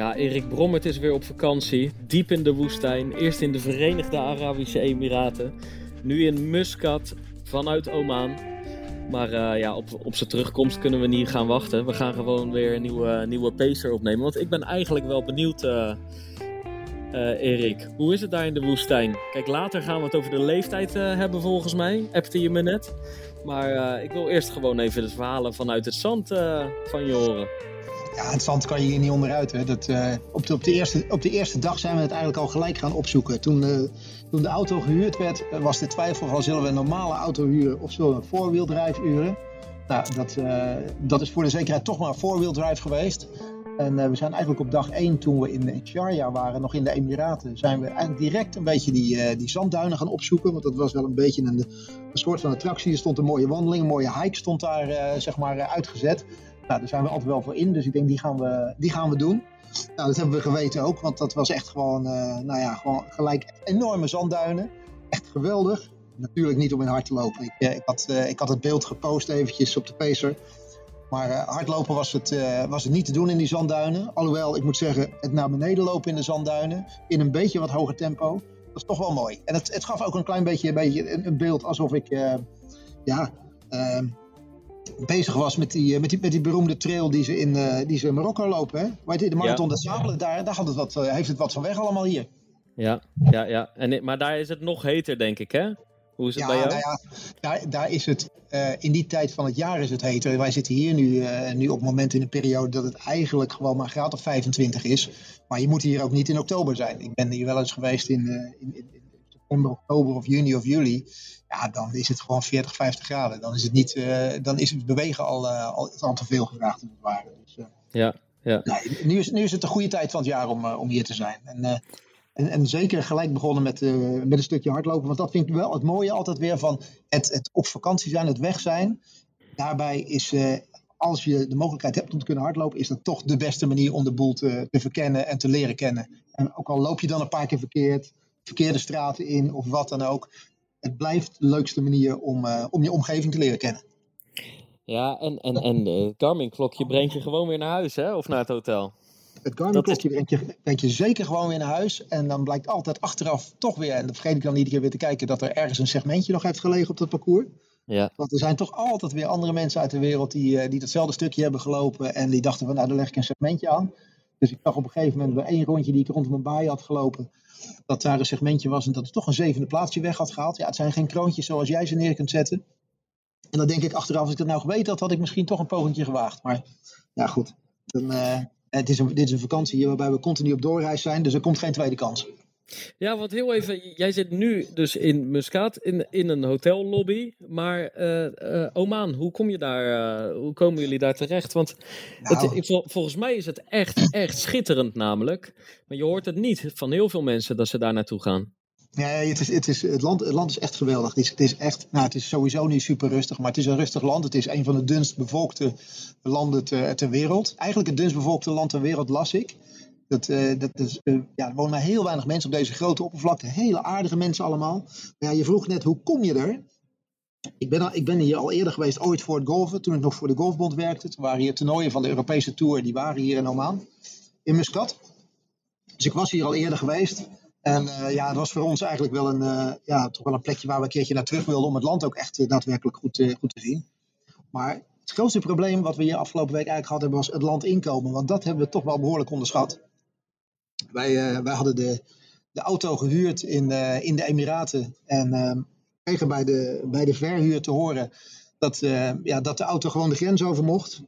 Ja, Erik Brommert is weer op vakantie. Diep in de woestijn. Eerst in de Verenigde Arabische Emiraten. Nu in Muscat vanuit Oman. Maar uh, ja, op, op zijn terugkomst kunnen we niet gaan wachten. We gaan gewoon weer een nieuwe, nieuwe pacer opnemen. Want ik ben eigenlijk wel benieuwd, uh, Erik. Hoe is het daar in de woestijn? Kijk, later gaan we het over de leeftijd hebben volgens mij. Appte je me net. Maar ik wil eerst gewoon even de verhalen vanuit het zand van je horen. Ja, het zand kan je hier niet onderuit. Hè. Dat, uh, op, de, op, de eerste, op de eerste dag zijn we het eigenlijk al gelijk gaan opzoeken. Toen, toen de auto gehuurd werd, was de twijfel van zullen we een normale auto huren of zullen we een four-wheel drive huren. Nou, dat, uh, dat is voor de zekerheid toch maar een drive geweest. En we zijn eigenlijk op dag 1, toen we in Sharjah waren, nog in de Emiraten, zijn we eigenlijk direct een beetje die, die zandduinen gaan opzoeken. Want dat was wel een beetje een, een soort van attractie. Er stond een mooie wandeling, een mooie hike stond daar zeg maar uitgezet. Nou, daar zijn we altijd wel voor in, dus ik denk die gaan we, die gaan we doen. Nou, dat hebben we geweten ook, want dat was echt gewoon, uh, nou ja, gewoon gelijk enorme zandduinen. Echt geweldig. Natuurlijk niet om in hard te lopen. Ik, ik, had, uh, ik had het beeld gepost eventjes op de Pacer. Maar hardlopen was het, was het niet te doen in die zandduinen. Alhoewel, ik moet zeggen, het naar beneden lopen in de zandduinen, in een beetje wat hoger tempo, dat is toch wel mooi. En het, het gaf ook een klein beetje, een, beetje een, een beeld alsof ik, ja, bezig was met die, met, die, met die beroemde trail die ze in, uh, die ze in Marokko lopen. Hè? Waar de Marathon ja. de Sabelen, daar, daar had het wat, uh, heeft het wat van weg allemaal hier. Ja, ja, ja. En, maar daar is het nog heter, denk ik, hè? Hoe is het ja, bij jou? Nou ja, daar, daar is het, uh, in die tijd van het jaar is het heter. Wij zitten hier nu, nu op het moment in een periode dat het eigenlijk gewoon maar graad of 25 is. Maar je moet hier ook niet in oktober zijn. Ik ben hier wel eens geweest in, in, in, in september, oktober of juni of juli ja, dan is het gewoon 40, 50 graden. Dan is het, niet, uh, dan is het bewegen al, uh, al, al te veel gevraagd, als het ware. Dus, uh, ja, ja. Nee, nu, is, nu is het de goede tijd van het jaar om, om hier te zijn. En, en, en zeker gelijk begonnen met, met een stukje hardlopen. Want dat vind ik wel het mooie altijd weer van het, het op vakantie zijn, het weg zijn. Daarbij is, als je de mogelijkheid hebt om te kunnen hardlopen, is dat toch de beste manier om de boel te, te verkennen en te leren kennen. En ook al loop je dan een paar keer verkeerd, verkeerde straten in of wat dan ook het blijft de leukste manier om, uh, om je omgeving te leren kennen. Ja, en, en, en het Garmin-klokje brengt je gewoon weer naar huis, hè? Of naar het hotel? Het Garmin-klokje is... brengt, je, brengt je zeker gewoon weer naar huis. En dan blijkt altijd achteraf toch weer, en dat vergeet ik dan iedere keer weer te kijken, dat er ergens een segmentje nog heeft gelegen op dat parcours. Ja. Want er zijn toch altijd weer andere mensen uit de wereld die, die datzelfde stukje hebben gelopen. En die dachten van, nou, daar leg ik een segmentje aan. Dus ik zag op een gegeven moment bij één rondje die ik rondom een baai had gelopen dat daar een segmentje was en dat het toch een zevende plaatsje weg had gehaald. Ja, het zijn geen kroontjes zoals jij ze neer kunt zetten. En dan denk ik achteraf, als ik het nou geweten had, had ik misschien toch een pogingje gewaagd. Maar ja, goed. Dan, uh, het is een, dit is een vakantie waarbij we continu op doorreis zijn, dus er komt geen tweede kans. Ja, want heel even, jij zit nu dus in Muscat in, in een hotellobby, maar uh, uh, Oman, hoe kom je daar, uh, hoe komen jullie daar terecht? Want nou. het, volgens mij is het echt, echt schitterend namelijk, maar je hoort het niet van heel veel mensen dat ze daar naartoe gaan. Ja, het, is, het, is, het, land, het land is echt geweldig. Het is, het is, echt, nou, het is sowieso niet super rustig, maar het is een rustig land. Het is een van de dunst bevolkte landen ter, ter wereld. Eigenlijk het dunst bevolkte land ter wereld, las ik. Dat, uh, dat uh, ja, er wonen maar heel weinig mensen op deze grote oppervlakte. Hele aardige mensen allemaal. Maar ja, je vroeg net, hoe kom je er? Ik ben, al, ik ben hier al eerder geweest, ooit voor het golven. Toen ik nog voor de Golfbond werkte. Toen waren hier toernooien van de Europese Tour. Die waren hier in Oman. In Muscat. Dus ik was hier al eerder geweest. En uh, ja, het was voor ons eigenlijk wel een, ja, toch wel een plekje waar we een keertje naar terug wilden. Om het land ook echt daadwerkelijk goed, goed te zien. Maar het grootste probleem wat we hier afgelopen week eigenlijk hadden, was het land inkomen. Want dat hebben we toch wel behoorlijk onderschat. Wij, uh, wij hadden de, de auto gehuurd in, uh, in de Emiraten. En uh, kregen bij de, bij de verhuur te horen dat, ja, dat de auto gewoon de grens over mocht.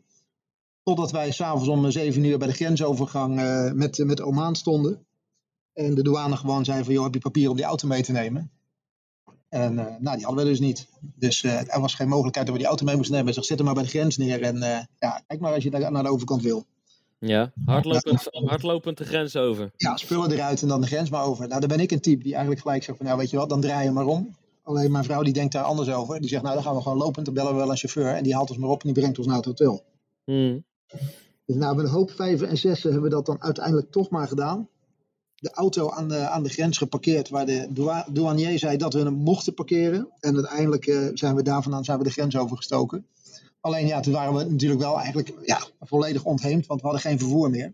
Totdat wij s'avonds om 7 uur bij de grensovergang met, met Oman stonden. En de douane gewoon zei van, joh, heb je papier om die auto mee te nemen? En nou, die hadden we dus niet. Dus er was geen mogelijkheid dat we die auto mee moesten nemen. Zeg, zet hem maar bij de grens neer en ja, kijk maar als je naar de overkant wil. Ja, hardlopend, hardlopend de grens over. Ja, spullen eruit en dan de grens maar over. Nou, dan ben ik een type die eigenlijk gelijk zegt van, nou weet je wat, dan draai je maar om. Alleen mijn vrouw die denkt daar anders over. Die zegt, nou dan gaan we gewoon lopend, dan bellen we wel een chauffeur. En die haalt ons maar op en die brengt ons naar het hotel. Hmm. Dus nou, met een hoop vijven en zessen hebben we dat dan uiteindelijk toch maar gedaan. De auto aan de, aan de grens geparkeerd, waar de doua- douanier zei dat we hem mochten parkeren. En uiteindelijk eh, zijn we daar vandaan zijn we de grens overgestoken. Alleen ja, toen waren we natuurlijk wel eigenlijk ja, volledig ontheemd, want we hadden geen vervoer meer.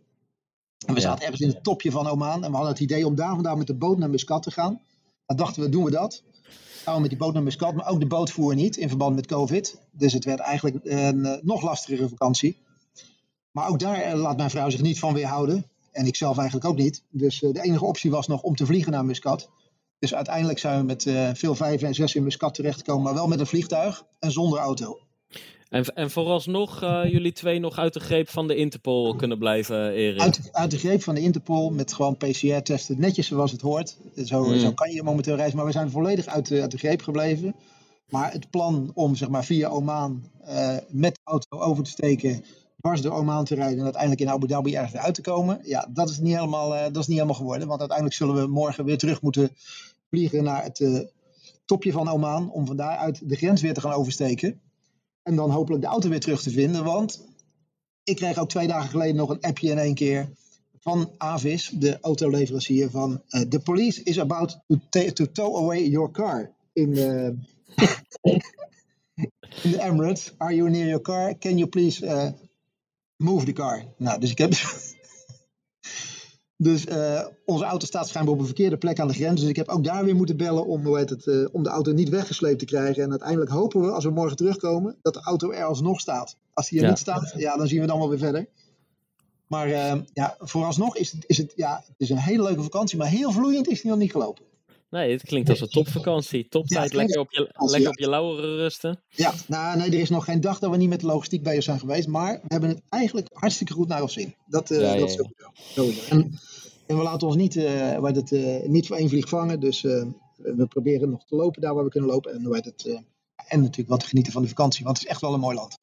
En we zaten ergens in het topje van Oman en we hadden het idee om daar vandaan met de boot naar Muscat te gaan. Dan dachten we, doen we dat. Gaan we met die boot naar Muscat, maar ook de boot voer niet in verband met COVID. Dus het werd eigenlijk een eh, nog lastigere vakantie. Maar ook daar eh, laat mijn vrouw zich niet van weerhouden. En ik zelf eigenlijk ook niet. Dus eh, de enige optie was nog om te vliegen naar Muscat. Dus uiteindelijk zijn we met veel vijf en zes in Muscat terechtgekomen, maar wel met een vliegtuig en zonder auto. En, en vooralsnog eh, jullie twee nog uit de greep van de Interpol kunnen blijven, Erik. Uit, uit de greep van de Interpol met gewoon PCR-testen, netjes zoals het hoort. Zo, Mm. zo kan je momenteel reizen, maar we zijn volledig uit de, uit de greep gebleven. Maar het plan om zeg maar, via Oman eh, met de auto over te steken, dwars door Oman te rijden en uiteindelijk in Abu Dhabi ergens uit te komen, ja, dat is niet helemaal, eh, dat is niet helemaal geworden. Want uiteindelijk zullen we morgen weer terug moeten vliegen naar het topje van Oman om van daaruit de grens weer te gaan oversteken. En dan hopelijk de auto weer terug te vinden, want ik kreeg ook twee dagen geleden nog een appje in één keer van Avis, de autoleverancier, van eh, the police is about to, tow away your car in the, in the Emirates. Are you near your car? Can you please eh, move the car? Nou, dus ik heb... Dus eh, onze auto staat schijnbaar op een verkeerde plek aan de grens. Dus ik heb ook daar weer moeten bellen om, hoe heet het, eh, om de auto niet weggesleept te krijgen. En uiteindelijk hopen we, als we morgen terugkomen, dat de auto er alsnog staat. Als die er Ja. niet staat, ja, dan zien we dan wel weer verder. Maar eh, ja, vooralsnog is het, is het, ja, het is een hele leuke vakantie, maar heel vloeiend is die nog niet gelopen. Nee, het klinkt als een topvakantie. Toptijd, Ja, lekker, op je, lekker op je lauweren rusten. Ja, nou, nee, er is nog geen dag dat we niet met de logistiek bezig zijn geweest. Maar we hebben het eigenlijk hartstikke goed naar ons zin. Dat, Ja, ja, dat is ja. sowieso. En, en we laten ons niet, heet het, eh, niet voor één vlieg vangen. Dus we proberen nog te lopen daar waar we kunnen lopen. En, het, en natuurlijk wat te genieten van de vakantie. Want het is echt wel een mooi land.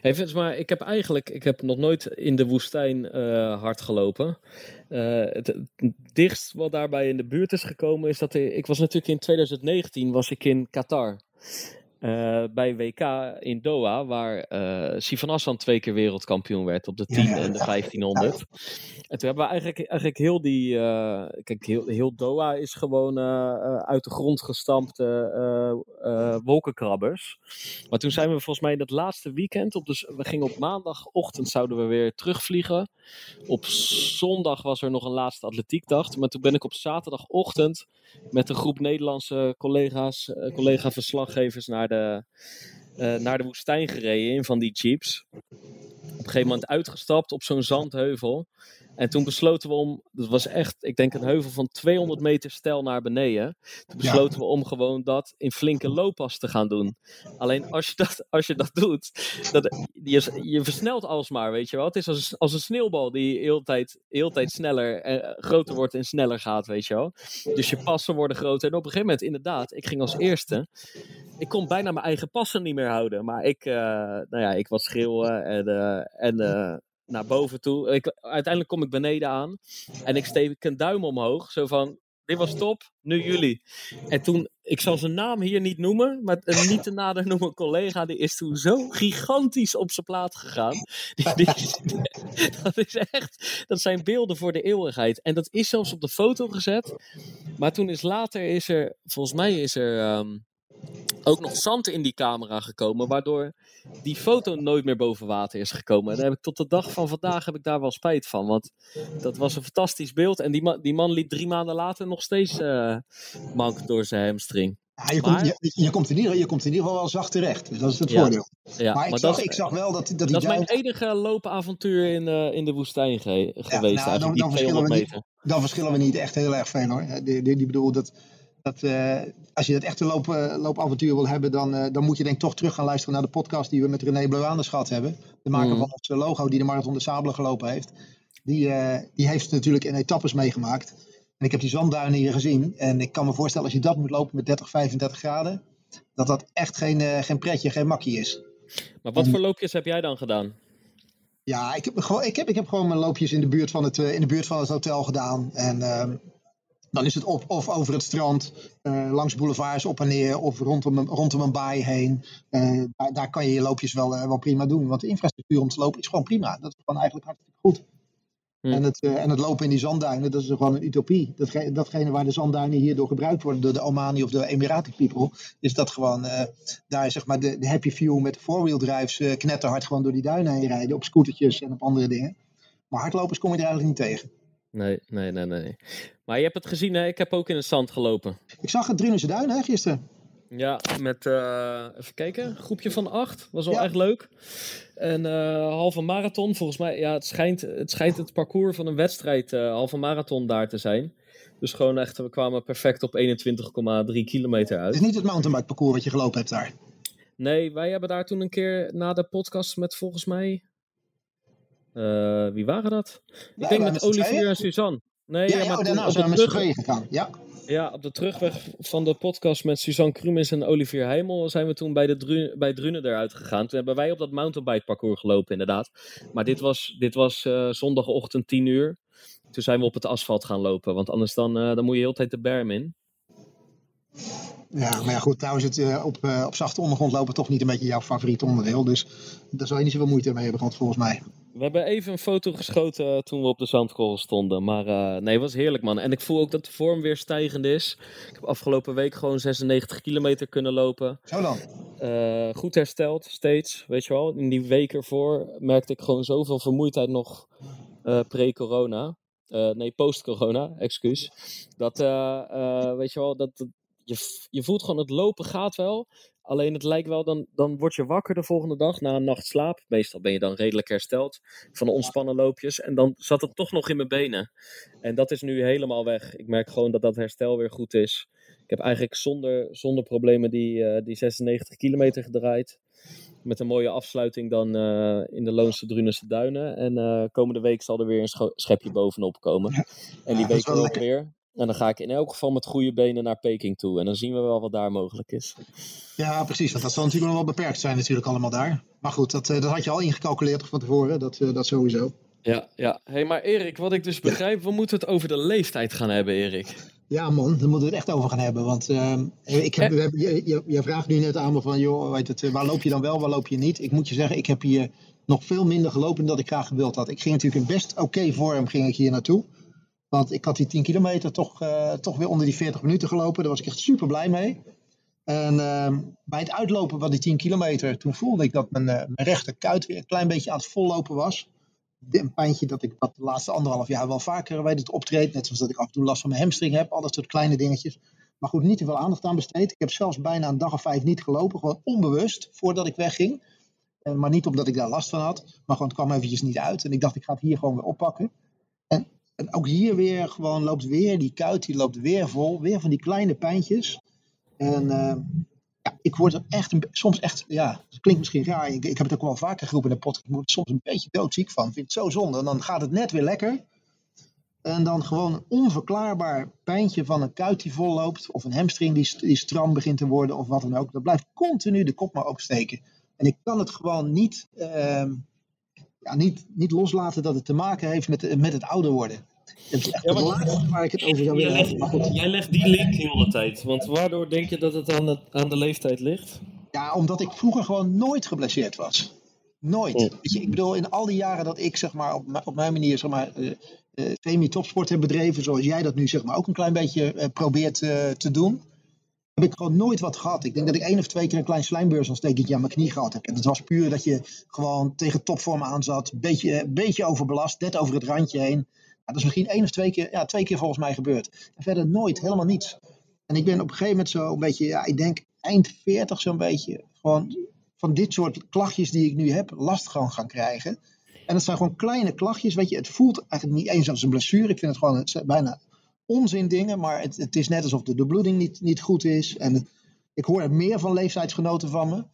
Hey Vince, maar ik heb eigenlijk ik heb nog nooit in de woestijn eh, hard gelopen. Het, het dichtst wat daarbij in de buurt is gekomen is dat ik, ik was natuurlijk in 2019 was ik in Qatar. Eh, bij WK in Doha, waar eh Sivan Hassan twee keer wereldkampioen werd op de 10 Ja, ja, en de ja. 1500. En toen hebben we eigenlijk, eigenlijk heel die. eh, kijk, heel, heel Doha is gewoon uit de grond gestampte wolkenkrabbers. Maar toen zijn we volgens mij dat laatste weekend. Op de, we gingen op maandagochtend zouden we weer terugvliegen. Op zondag was er nog een laatste atletiekdag. Maar toen ben ik op zaterdagochtend met een groep Nederlandse collega's, collega-verslaggevers naar de, eh, naar de woestijn gereden in van die jeeps. Op een gegeven moment uitgestapt op zo'n zandheuvel. En toen besloten we om, dat was echt, ik denk een heuvel van 200 meter stijl naar beneden. Toen besloten we om gewoon dat in flinke looppas te gaan doen. Alleen als je dat, als je dat doet, dat, je, je versnelt alsmaar, weet je wel. Het is als, een- als een sneeuwbal die heel tijd, heel tijd sneller, eh, groter wordt en sneller gaat, weet je wel. Dus je passen worden groter. En op een gegeven moment, inderdaad, ik ging als eerste. Ik kon bijna mijn eigen passen niet meer houden. Maar ik, eh, nou ja, ik was schreeuwen en, eh, en eh, naar boven toe. Ik, uiteindelijk kom ik beneden aan en ik steek een duim omhoog. Zo van, dit was top, nu jullie. En toen, ik zal zijn naam hier niet noemen, maar een niet te nader noemen collega, die is toen zo gigantisch op zijn plaat gegaan. Dat is echt, dat zijn beelden voor de eeuwigheid. En dat is zelfs op de foto gezet. Maar toen is later, is er, volgens mij is er ehm, ook nog zand in die camera gekomen, waardoor die foto nooit meer boven water is gekomen. En daar heb ik tot de dag van vandaag heb ik daar wel spijt van. Want dat was een fantastisch beeld. En die man, die man liep drie maanden later nog steeds eh, mank door zijn hamstring. Ja, je, Maar- komt, je, je, komt in ieder, je komt in ieder geval wel zacht terecht. Dus dat is het Ja. voordeel. Ja, maar ik, dat, zag, is, ik zag wel dat, dat die dat is mijn enige loopavontuur in, eh, in de woestijn ge- geweest. nou, dan- dan verschillen 200 we niet. dan verschillen we niet echt heel erg veel hoor. Die, die, die bedoel dat, dat eh, als je het echte loop, eh, loopavontuur wil hebben, dan, eh, dan moet je denk ik toch terug gaan luisteren naar de podcast die we met René Bleuaners gehad hebben. De maker Mm. van ons logo die de Marathon de Sabelen gelopen heeft. Die, die heeft het natuurlijk in etappes meegemaakt. En ik heb die zandduinen hier gezien. En ik kan me voorstellen als je dat moet lopen met 30, 35 graden. Dat dat echt geen, geen pretje, geen makkie is. Maar wat voor loopjes heb jij dan gedaan? Ja, ik heb, gewoon, ik, heb, ik heb gewoon mijn loopjes in de buurt van het, in de buurt van het hotel gedaan. En ehm, dan is het op, of over het strand, uh, langs boulevards op en neer, of rondom een, rondom een baai heen. Uh, daar, daar, kan je je loopjes wel, uh, wel prima doen. Want de infrastructuur om te lopen is gewoon prima. Dat is gewoon eigenlijk hartstikke goed. Hmm. En, het, en het lopen in die zandduinen, dat is gewoon een utopie. Datgene, datgene waar de zandduinen hierdoor gebruikt worden door de Omani of de Emirati people, is dat gewoon daar zeg maar de, de happy view met four-wheel drives knetterhard gewoon door die duinen heen rijden op scootertjes en op andere dingen. Maar hardlopers kom je er eigenlijk niet tegen. Nee, nee, nee, nee. Maar je hebt het gezien, hè? Ik heb ook in het zand gelopen. Ik zag het Drunense Duin, hè, gisteren. Ja, met, uh, even kijken, groepje van acht. Was wel echt leuk. En uh, halve marathon, volgens mij, ja, het schijnt het, schijnt het parcours van een wedstrijd, uh, halve marathon daar te zijn. Dus gewoon echt, we kwamen perfect op 21,3 kilometer uit. Het is niet het mountainbike parcours wat je gelopen hebt daar? Nee, wij hebben daar toen een keer na de podcast met volgens mij wie waren dat? Ja, ik denk met Olivier en Suzanne. Nee, ja, ja, ja oh, daarna zijn we met z'n tweeën gegaan. Ja. Ja, op de terugweg van de podcast met Suzanne Krumis en Olivier Heimel zijn we toen bij, de Dru bij Drunen eruit gegaan. Toen hebben wij op dat mountainbike parcours gelopen inderdaad. Maar dit was, dit was uh, zondagochtend 10 uur. Toen zijn we op het asfalt gaan lopen, want anders dan, uh, dan moet je heel tijd de berm in. Ja, maar ja, goed, is het uh, op, uh, op zachte ondergrond lopen toch niet een beetje jouw favoriet onderdeel. Dus daar zou je niet zoveel moeite mee hebben gehad, volgens mij. We hebben even een foto geschoten uh, toen we op de zandkorrel stonden. Maar nee, het was heerlijk, man. En ik voel ook dat de vorm weer stijgend is. Ik heb afgelopen week gewoon 96 kilometer kunnen lopen. Zo dan? goed hersteld, steeds. Weet je wel, in die week ervoor merkte ik gewoon zoveel vermoeidheid nog pre-corona. nee, post-corona, excuus. Dat, weet je wel, dat, je, je voelt gewoon het lopen gaat wel. Alleen het lijkt wel, dan, dan word je wakker de volgende dag na een nacht slaap. Meestal ben je dan redelijk hersteld van de ontspannen loopjes. En dan zat het toch nog in mijn benen. En dat is nu helemaal weg. Ik merk gewoon dat dat herstel weer goed is. Ik heb eigenlijk zonder, zonder problemen die, uh, die 96 kilometer gedraaid. Met een mooie afsluiting dan uh, in de Loonse Drunense Duinen. En uh, komende week zal er weer een schepje bovenop komen. En die week ook weer. En dan ga ik in elk geval met goede benen naar Peking toe. En dan zien we wel wat daar mogelijk is. Ja, precies. Want dat zal natuurlijk nog wel beperkt zijn natuurlijk allemaal daar. Maar goed, dat, eh, dat had je al ingecalculeerd van tevoren. Dat, eh, dat sowieso. Ja, ja. Hey, maar Erik, wat ik dus begrijp, we moeten het over de leeftijd gaan hebben, Erik. Ja man, daar moeten we het echt over gaan hebben. Want uh, ik heb, eh. je, je, je, vraagt nu net aan me van, joh, weet het, waar loop je dan wel, waar loop je niet? Ik moet je zeggen, ik heb hier nog veel minder gelopen dan ik graag gewild had. Ik ging natuurlijk in best oké vorm ging ik hier naartoe. Want ik had die 10 kilometer toch, uh, toch weer onder die 40 minuten gelopen. Daar was ik echt super blij mee. En uh, bij het uitlopen van die 10 kilometer, toen voelde ik dat mijn, uh, mijn rechterkuit weer een klein beetje aan het vollopen was. Een pijntje dat ik dat de laatste anderhalf jaar wel vaker weet het optreedt. Net zoals dat ik af en toe last van mijn hamstring heb. Al dat soort kleine dingetjes. Maar goed, niet te veel aandacht aan besteed. Ik heb zelfs bijna een dag of vijf niet gelopen. Gewoon onbewust voordat ik wegging. Uh, maar niet omdat ik daar last van had. Maar gewoon het kwam eventjes niet uit. En ik dacht, ik ga het hier gewoon weer oppakken. En ook hier weer gewoon loopt weer die kuit, die loopt weer vol. Weer van die kleine pijntjes. En uh, ja, ik word er echt, soms echt, ja, het klinkt misschien raar. Ik, ik heb het ook wel vaker geroepen in de podcast. Ik word er soms een beetje doodziek van. Ik vind het zo zonde. En dan gaat het net weer lekker. En dan gewoon een onverklaarbaar pijntje van een kuit die vol loopt. Of een hamstring die, die stram begint te worden. Of wat dan ook. Dat blijft continu de kop maar opsteken. En ik kan het gewoon niet... Uh, ja, niet, niet loslaten dat het te maken heeft met, met het ouder worden. Dat is echt ja, het waar ik het over zou willen hebben. Jij legt die link heel de tijd. Want waardoor denk je dat het aan de, aan de leeftijd ligt? Ja, omdat ik vroeger gewoon nooit geblesseerd was. Nooit. Oh. je, ik bedoel, in al die jaren dat ik zeg maar, op, op mijn manier zeg maar, uh, uh, semi-topsport heb bedreven, zoals jij dat nu zeg maar, ook een klein beetje uh, probeert te doen heb ik gewoon nooit wat gehad. Ik denk dat ik één of twee keer een klein slijmbeursontsteking aan mijn knie gehad heb. En dat was puur dat je gewoon tegen topvorm aan zat. Beetje, beetje overbelast, net over het randje heen. dat is misschien één of twee keer, ja, twee keer volgens mij gebeurd. En verder nooit, helemaal niets. En ik ben op een gegeven moment zo een beetje, ja, ik denk eind 40 zo'n beetje, gewoon van dit soort klachtjes die ik nu heb, last gewoon gaan krijgen. En dat zijn gewoon kleine klachtjes, weet je. Het voelt eigenlijk niet eens als een blessure. Ik vind het gewoon bijna onzin dingen, maar het, het is net alsof de, bloeding niet, niet goed is. En ik hoor meer van leeftijdsgenoten van me.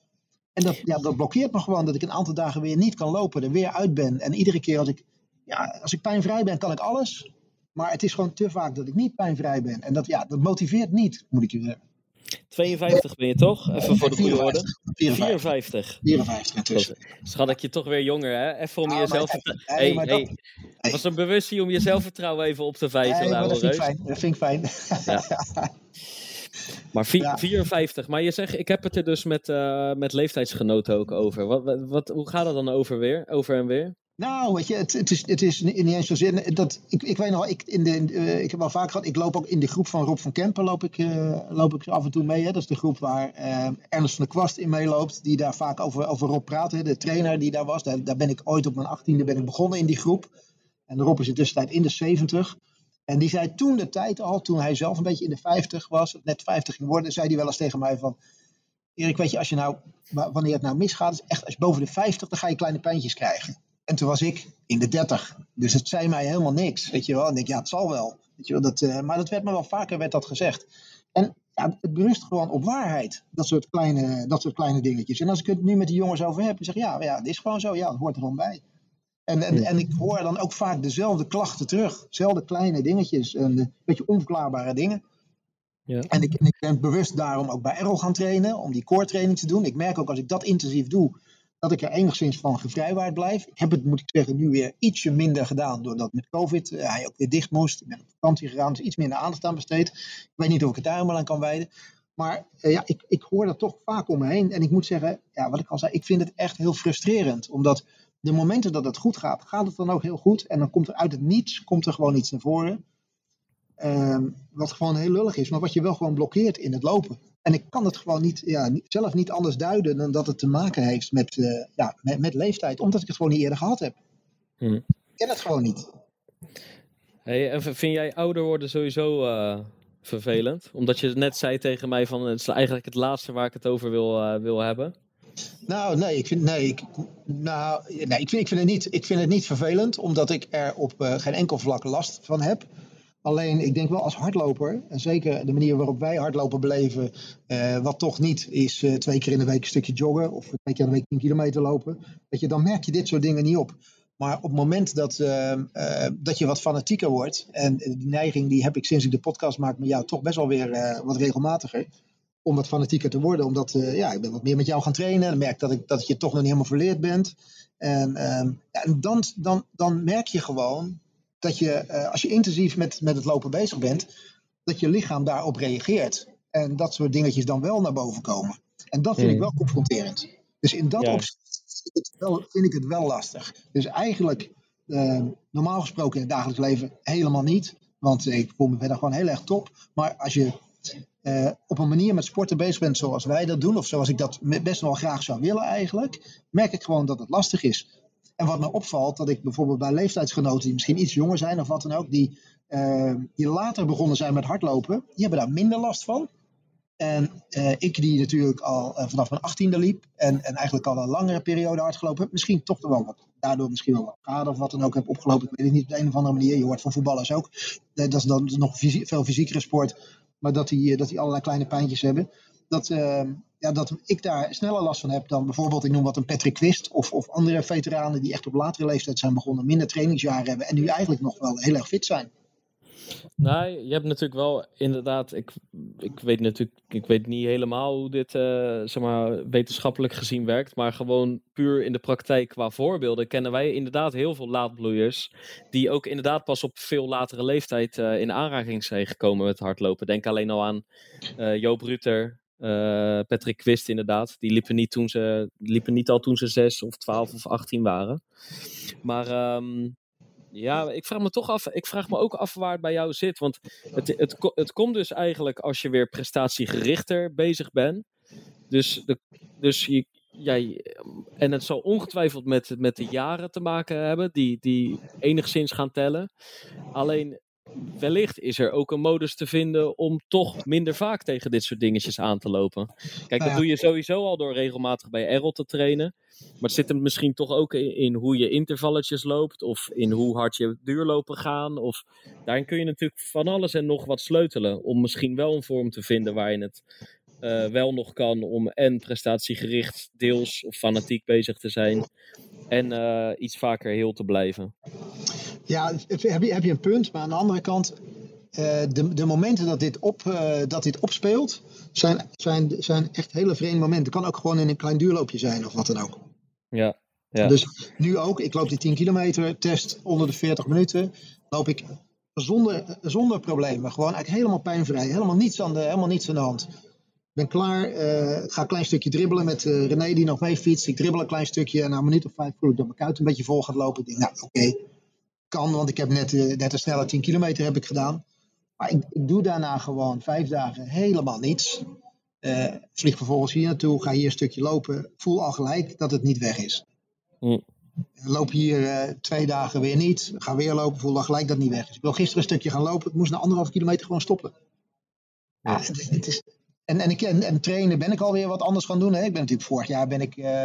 En dat, ja, dat blokkeert me gewoon dat ik een aantal dagen weer niet kan lopen, er weer uit ben. En iedere keer als ik, ja, als ik pijnvrij ben, kan ik alles. Maar het is gewoon te vaak dat ik niet pijnvrij ben. En dat, ja, dat motiveert niet, moet ik je zeggen. 52 ben je toch? Even voor de goede 54. orde. 54. 54. 54 intussen. Schat ik je toch weer jonger, hè? Even om Ja, je maar- zelfvertrouwen... hey, Hey, maar dat- was een bewustzijn om je zelfvertrouwen even op te vijzen, Nee, maar dat vind ik fijn. Dat vind ik fijn. Maar Ja. 54. Maar je zegt, ik heb het er dus met, eh, met leeftijdsgenoten ook over. Wat, wat, hoe gaat het dan over weer? Over en weer? Nou, weet je, het, is, het is niet eens zozeer. Dat, ik, ik weet nog, ik, in de, eh, ik heb al vaak gehad, ik loop ook in de groep van Rob van Kempen loop ik, eh, loop ik af en toe mee. Hè. Dat is de groep waar eh, Ernst van der Kwast in meeloopt, die daar vaak over, over Rob praat. Hè. De trainer die daar was, daar, ben ik ooit op mijn achttiende ben ik begonnen in die groep. En Rob is in tussentijd in de 70. En die zei toen de tijd al, toen hij zelf een beetje in de 50 was, net 50 ging worden, zei hij wel eens tegen mij van... Erik, weet je, als je nou, wa- wanneer het nou misgaat, is echt als je boven de 50, dan ga je kleine pijntjes krijgen. En toen was ik in de 30. Dus het zei mij helemaal niks. Weet je wel. En ik denk, ja, het zal wel. Weet je wel dat, eh, maar dat werd me wel vaker werd dat gezegd. En ja, het berust gewoon op waarheid. Dat soort, kleine, dat soort kleine dingetjes. En als ik het nu met die jongens over heb, dan zeg ik, ja, ja, het is gewoon zo. Ja, het hoort er gewoon bij. En, en, en ik hoor dan ook vaak dezelfde klachten terug. Dezelfde kleine dingetjes. En een beetje onverklaarbare dingen. Ja. En ik, en ik ben bewust daarom ook bij Errol gaan trainen, om die core training te doen. Ik merk ook als ik dat intensief doe, dat ik er enigszins van gevrijwaard blijf. Ik heb het, moet ik zeggen, nu weer ietsje minder gedaan, doordat met COVID eh, hij ook weer dicht moest. Ik ben op vakantie gegaan, dus iets minder aandacht aan besteed. Ik weet niet of ik het daar helemaal aan kan wijden. Maar eh, ja, ik, ik hoor dat toch vaak om me heen. En ik moet zeggen, ja, wat ik al zei, ik vind het echt heel frustrerend. Omdat de momenten dat het goed gaat, gaat het dan ook heel goed. En dan komt er uit het niets, komt er gewoon iets naar voren. Ehm, wat gewoon heel lullig is, maar wat je wel gewoon blokkeert in het lopen. En ik kan het gewoon niet, ja, zelf niet anders duiden dan dat het te maken heeft met, eh, ja, met, met leeftijd. Omdat ik het gewoon niet eerder gehad heb. Hm. Ik ken het gewoon niet. Hey, en vind jij ouder worden sowieso eh, vervelend? Omdat je net zei tegen mij van het is eigenlijk het laatste waar ik het over wil, eh, wil hebben. Nou, nee, ik vind, nee, ik, nou, nee, ik, vind, ik, vind het niet, ik vind het niet vervelend, omdat ik er op geen enkel vlak last van heb. Alleen, ik denk wel als hardloper, en zeker de manier waarop wij hardlopen beleven, eh, wat toch niet is eh, twee keer in de week een stukje joggen of twee keer in de week 10 kilometer lopen, weet je, dan merk je dit soort dingen niet op. Maar op het moment dat, eh, dat je wat fanatieker wordt, en die neiging die heb ik sinds ik de podcast maak met jou toch best wel weer wat regelmatiger, om wat fanatieker te worden. Omdat ja, ik ben wat meer met jou gaan trainen. Dan merk dat, ik, dat je toch nog niet helemaal verleerd bent. En, ehm, en dan, dan, dan merk je gewoon dat je, eh, als je intensief met, met het lopen bezig bent, dat je lichaam daarop reageert. En dat soort dingetjes dan wel naar boven komen. En dat vind Hmm. ik wel confronterend. Dus in dat Ja. opzicht vind ik, het wel, vind ik het wel lastig. Dus eigenlijk, eh, normaal gesproken in het dagelijks leven helemaal niet. Want ik voel me verder gewoon heel erg top. Maar als je eh, op een manier met sporten bezig bent zoals wij dat doen, of zoals ik dat best wel graag zou willen eigenlijk, merk ik gewoon dat het lastig is. En wat me opvalt, dat ik bijvoorbeeld bij leeftijdsgenoten die misschien iets jonger zijn of wat dan ook, die, eh, die later begonnen zijn met hardlopen, die hebben daar minder last van. En eh, ik die natuurlijk al eh, vanaf mijn achttiende liep en, en eigenlijk al een langere periode hardgelopen heb, misschien toch wel wat, daardoor misschien wel wat schade of wat dan ook heb opgelopen. Ik weet het niet op de een of andere manier. Je hoort van voetballers ook. Eh, dat is dan nog veel fysiekere sport, maar dat die, dat die allerlei kleine pijntjes hebben. Dat, eh, ja, dat ik daar sneller last van heb dan bijvoorbeeld, ik noem wat een Patrick Quist of, of andere veteranen die echt op latere leeftijd zijn begonnen, minder trainingsjaren hebben en nu eigenlijk nog wel heel erg fit zijn. Nou, je hebt natuurlijk wel inderdaad, ik, ik weet natuurlijk, ik weet niet helemaal hoe dit eh, zeg maar, wetenschappelijk gezien werkt, maar gewoon puur in de praktijk qua voorbeelden kennen wij inderdaad heel veel laadbloeiers die ook inderdaad pas op veel latere leeftijd eh, in aanraking zijn gekomen met hardlopen. Denk alleen al aan eh, Joop Ruter, eh, Patrick Quist inderdaad, die liepen niet, toen ze, liepen niet al toen ze zes of twaalf of achttien waren. Maar ehm, ja, ik vraag me toch af. Ik vraag me ook af waar het bij jou zit. Want het, het, het komt dus eigenlijk als je weer prestatiegerichter bezig bent. Dus, de, dus jij, en het zal ongetwijfeld met, met de jaren te maken hebben, die, die enigszins gaan tellen. Alleen wellicht is er ook een modus te vinden om toch minder vaak tegen dit soort dingetjes aan te lopen. Kijk, Nou dat ja. doe je sowieso al door regelmatig bij Errol te trainen. Maar het zit hem misschien toch ook in, in hoe je intervalletjes loopt. Of in hoe hard je duurlopen gaan. Of daarin kun je natuurlijk van alles en nog wat sleutelen. Om misschien wel een vorm te vinden waarin het eh, wel nog kan. Om en prestatiegericht deels of fanatiek bezig te zijn. En eh, iets vaker heel te blijven. Ja, heb je, heb je een punt, maar aan de andere kant, de, de momenten dat dit, op, dat dit opspeelt, zijn, zijn, zijn echt hele vreemde momenten. Het kan ook gewoon in een klein duurloopje zijn of wat dan ook. Ja, ja. Dus nu ook, ik loop die 10 kilometer test onder de 40 minuten. Loop ik zonder, zonder problemen. Gewoon eigenlijk helemaal pijnvrij. Helemaal niets aan de, helemaal niets aan de hand. Ik ben klaar. Uh, ga een klein stukje dribbelen met René die nog mee fietst. Ik dribbel een klein stukje en na een minuut of vijf voel ik dat mijn kuit een beetje vol gaat lopen. Ik denk, nou oké, kan, want ik heb net, uh, net een snelle 10 kilometer heb ik gedaan. Maar ik, ik doe daarna gewoon vijf dagen helemaal niets. vlieg vervolgens hier naartoe, ga hier een stukje lopen. Voel al gelijk dat het niet weg is. Mm. Loop hier uh, twee dagen weer niet. Ga weer lopen, voel dan gelijk dat het niet weg is. Ik wil gisteren een stukje gaan lopen. Ik moest na anderhalf kilometer gewoon stoppen. Ja, het, het is, en, en, ik, en, en, trainen ben ik alweer wat anders gaan doen. Hè. Ik ben natuurlijk vorig jaar ben ik, uh,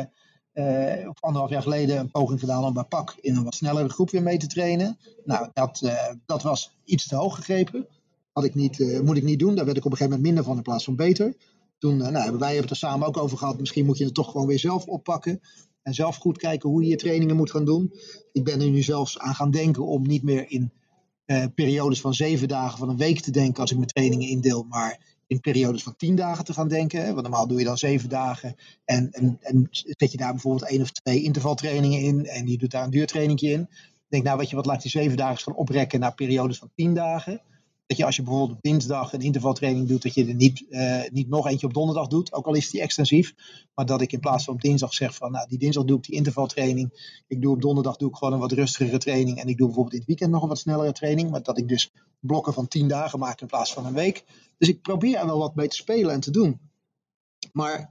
uh, of anderhalf jaar geleden, een poging gedaan om bij PAK in een wat snellere groep weer mee te trainen. Nou, dat, dat was iets te hoog gegrepen. Had ik niet, moet ik niet doen. Daar werd ik op een gegeven moment minder van in plaats van beter. Toen, nou, wij hebben het er samen ook over gehad. Misschien moet je het toch gewoon weer zelf oppakken. En zelf goed kijken hoe je je trainingen moet gaan doen. Ik ben er nu zelfs aan gaan denken om niet meer in periodes van zeven dagen van een week te denken als ik mijn trainingen indeel, maar in periodes van tien dagen te gaan denken. Want normaal doe je dan zeven dagen en, en, en zet je daar bijvoorbeeld één of twee intervaltrainingen in en je doet daar een duurtraining in. Denk, nou weet je wat, laat die zeven dagen gaan oprekken naar periodes van tien dagen dat je als je bijvoorbeeld dinsdag een intervaltraining doet, dat je er niet, uh, niet nog eentje op donderdag doet, ook al is die extensief. Maar dat ik in plaats van op dinsdag zeg van, nou die dinsdag doe ik die intervaltraining. Ik doe op donderdag doe ik gewoon een wat rustigere training. En ik doe bijvoorbeeld het weekend nog een wat snellere training. Maar dat ik dus blokken van tien dagen maak in plaats van een week. Dus ik probeer er wel wat mee te spelen en te doen. Maar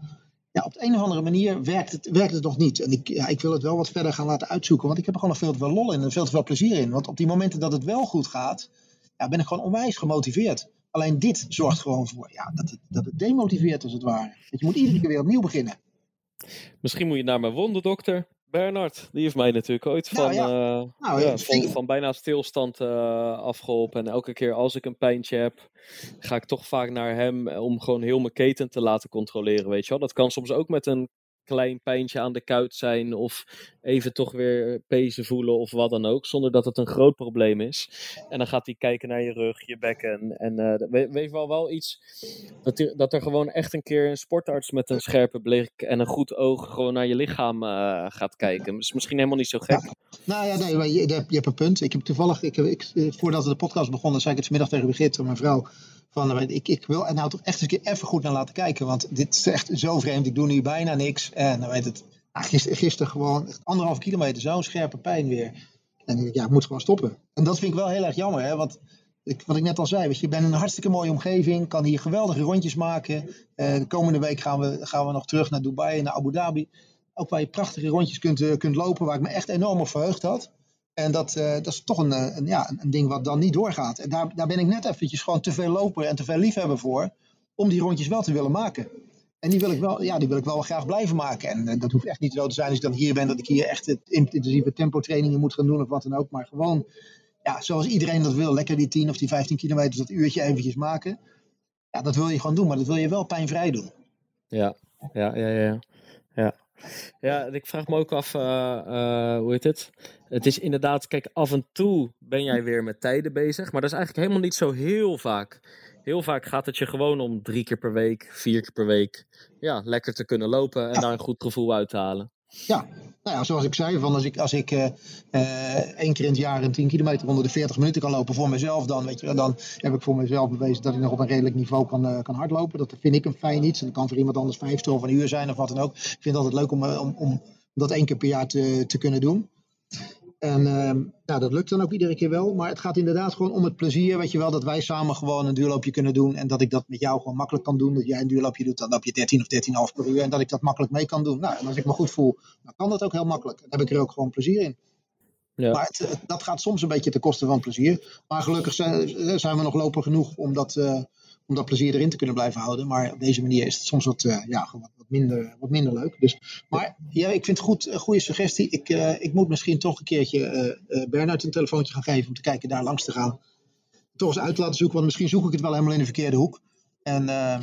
ja, op de een of andere manier werkt het, werkt het nog niet. En ik, ja, ik wil het wel wat verder gaan laten uitzoeken. Want ik heb er gewoon nog veel te veel lol in en veel te veel plezier in. Want op die momenten dat het wel goed gaat ja, ben ik gewoon onwijs gemotiveerd. Alleen dit zorgt gewoon voor ja, dat, het, dat het demotiveert als het ware. Dat je moet iedere keer weer opnieuw beginnen. Misschien moet je naar mijn wonderdokter. Bernard, die heeft mij natuurlijk ooit nou van, nou, ja, van, van, bijna stilstand uh, afgeholpen. En elke keer als ik een pijntje heb, ga ik toch vaak naar hem om gewoon heel mijn keten te laten controleren. Weet je wel? Dat kan soms ook met een klein pijntje aan de kuit zijn of even toch weer pezen voelen of wat dan ook, zonder dat het een groot probleem is. En dan gaat hij kijken naar je rug, je bekken en uh, weet wel wel iets dat dat er gewoon echt een keer een sportarts met een scherpe blik en een goed oog gewoon naar je lichaam uh, gaat kijken. Is misschien helemaal niet zo gek. Nou ja, nee, je, je, hebt een punt. Ik heb toevallig, ik, ik, voordat we de podcast begonnen, zei ik het vanmiddag tegen Brigitte, mijn vrouw. Van, ik, ik wil er nou toch echt eens een keer even goed naar laten kijken. Want dit is echt zo vreemd. Ik doe nu bijna niks. En dan weet het. Gisteren, gisteren gewoon anderhalf kilometer zo'n scherpe pijn weer. En ja, ik moet gewoon stoppen. En dat vind ik wel heel erg jammer. Hè? Want ik, wat ik net al zei, weet je, bent in een hartstikke mooie omgeving. Kan hier geweldige rondjes maken. Uh, de komende week gaan we, gaan we nog terug naar Dubai en naar Abu Dhabi. Ook waar je prachtige rondjes kunt, kunt lopen. Waar ik me echt enorm op verheugd had. En dat, uh, dat is toch een, eh, ja, een ding wat dan niet doorgaat. En daar, daar ben ik net eventjes gewoon te veel loper en te veel liefhebber voor. Om die rondjes wel te willen maken. En die wil ik wel, ja, die wil ik wel graag blijven maken. En uh, dat hoeft echt niet zo te zijn als ik dan hier ben. Dat ik hier echt intensieve tempo trainingen moet gaan doen of wat dan ook. Maar gewoon, ja, zoals iedereen dat wil. Lekker die 10 of die 15 kilometer, dat uurtje eventjes maken. Ja, dat wil je gewoon doen. Maar dat wil je wel pijnvrij doen. Ja, ja, ja, ja. ja. Ja, ik vraag me ook af, uh, uh, hoe heet het? Het is inderdaad, kijk, af en toe ben jij weer met tijden bezig, maar dat is eigenlijk helemaal niet zo heel vaak. Heel vaak gaat het je gewoon om drie keer per week, vier keer per week, ja, lekker te kunnen lopen en daar een goed gevoel uit te halen. Ja, nou ja, zoals ik zei, van als ik, als ik uh, één keer in het jaar een 10 kilometer onder de 40 minuten kan lopen voor mezelf, dan, weet je, dan heb ik voor mezelf bewezen dat ik nog op een redelijk niveau kan, uh, kan hardlopen. Dat vind ik een fijn iets. En dat kan voor iemand anders 50 of een uur zijn of wat dan ook. Ik vind het altijd leuk om, om, om dat één keer per jaar te, te kunnen doen. En uh, ja, dat lukt dan ook iedere keer wel. Maar het gaat inderdaad gewoon om het plezier. Weet je wel, dat wij samen gewoon een duurloopje kunnen doen. En dat ik dat met jou gewoon makkelijk kan doen. Dat jij een duurloopje doet, dan loop je 13 of 13,5 per uur. En dat ik dat makkelijk mee kan doen. Nou, en als ik me goed voel, dan kan dat ook heel makkelijk. Dan heb ik er ook gewoon plezier in. Ja. Maar het, dat gaat soms een beetje ten koste van plezier. Maar gelukkig zijn, zijn we nog lopen genoeg om dat, uh, om dat plezier erin te kunnen blijven houden. Maar op deze manier is het soms wat, uh, ja, wat, wat, minder, wat minder leuk. Dus, maar ja, ik vind het goed, een goede suggestie. Ik, uh, ik moet misschien toch een keertje uh, Bernard een telefoontje gaan geven om te kijken daar langs te gaan. Toch eens uit te laten zoeken, want misschien zoek ik het wel helemaal in de verkeerde hoek. En, ehm,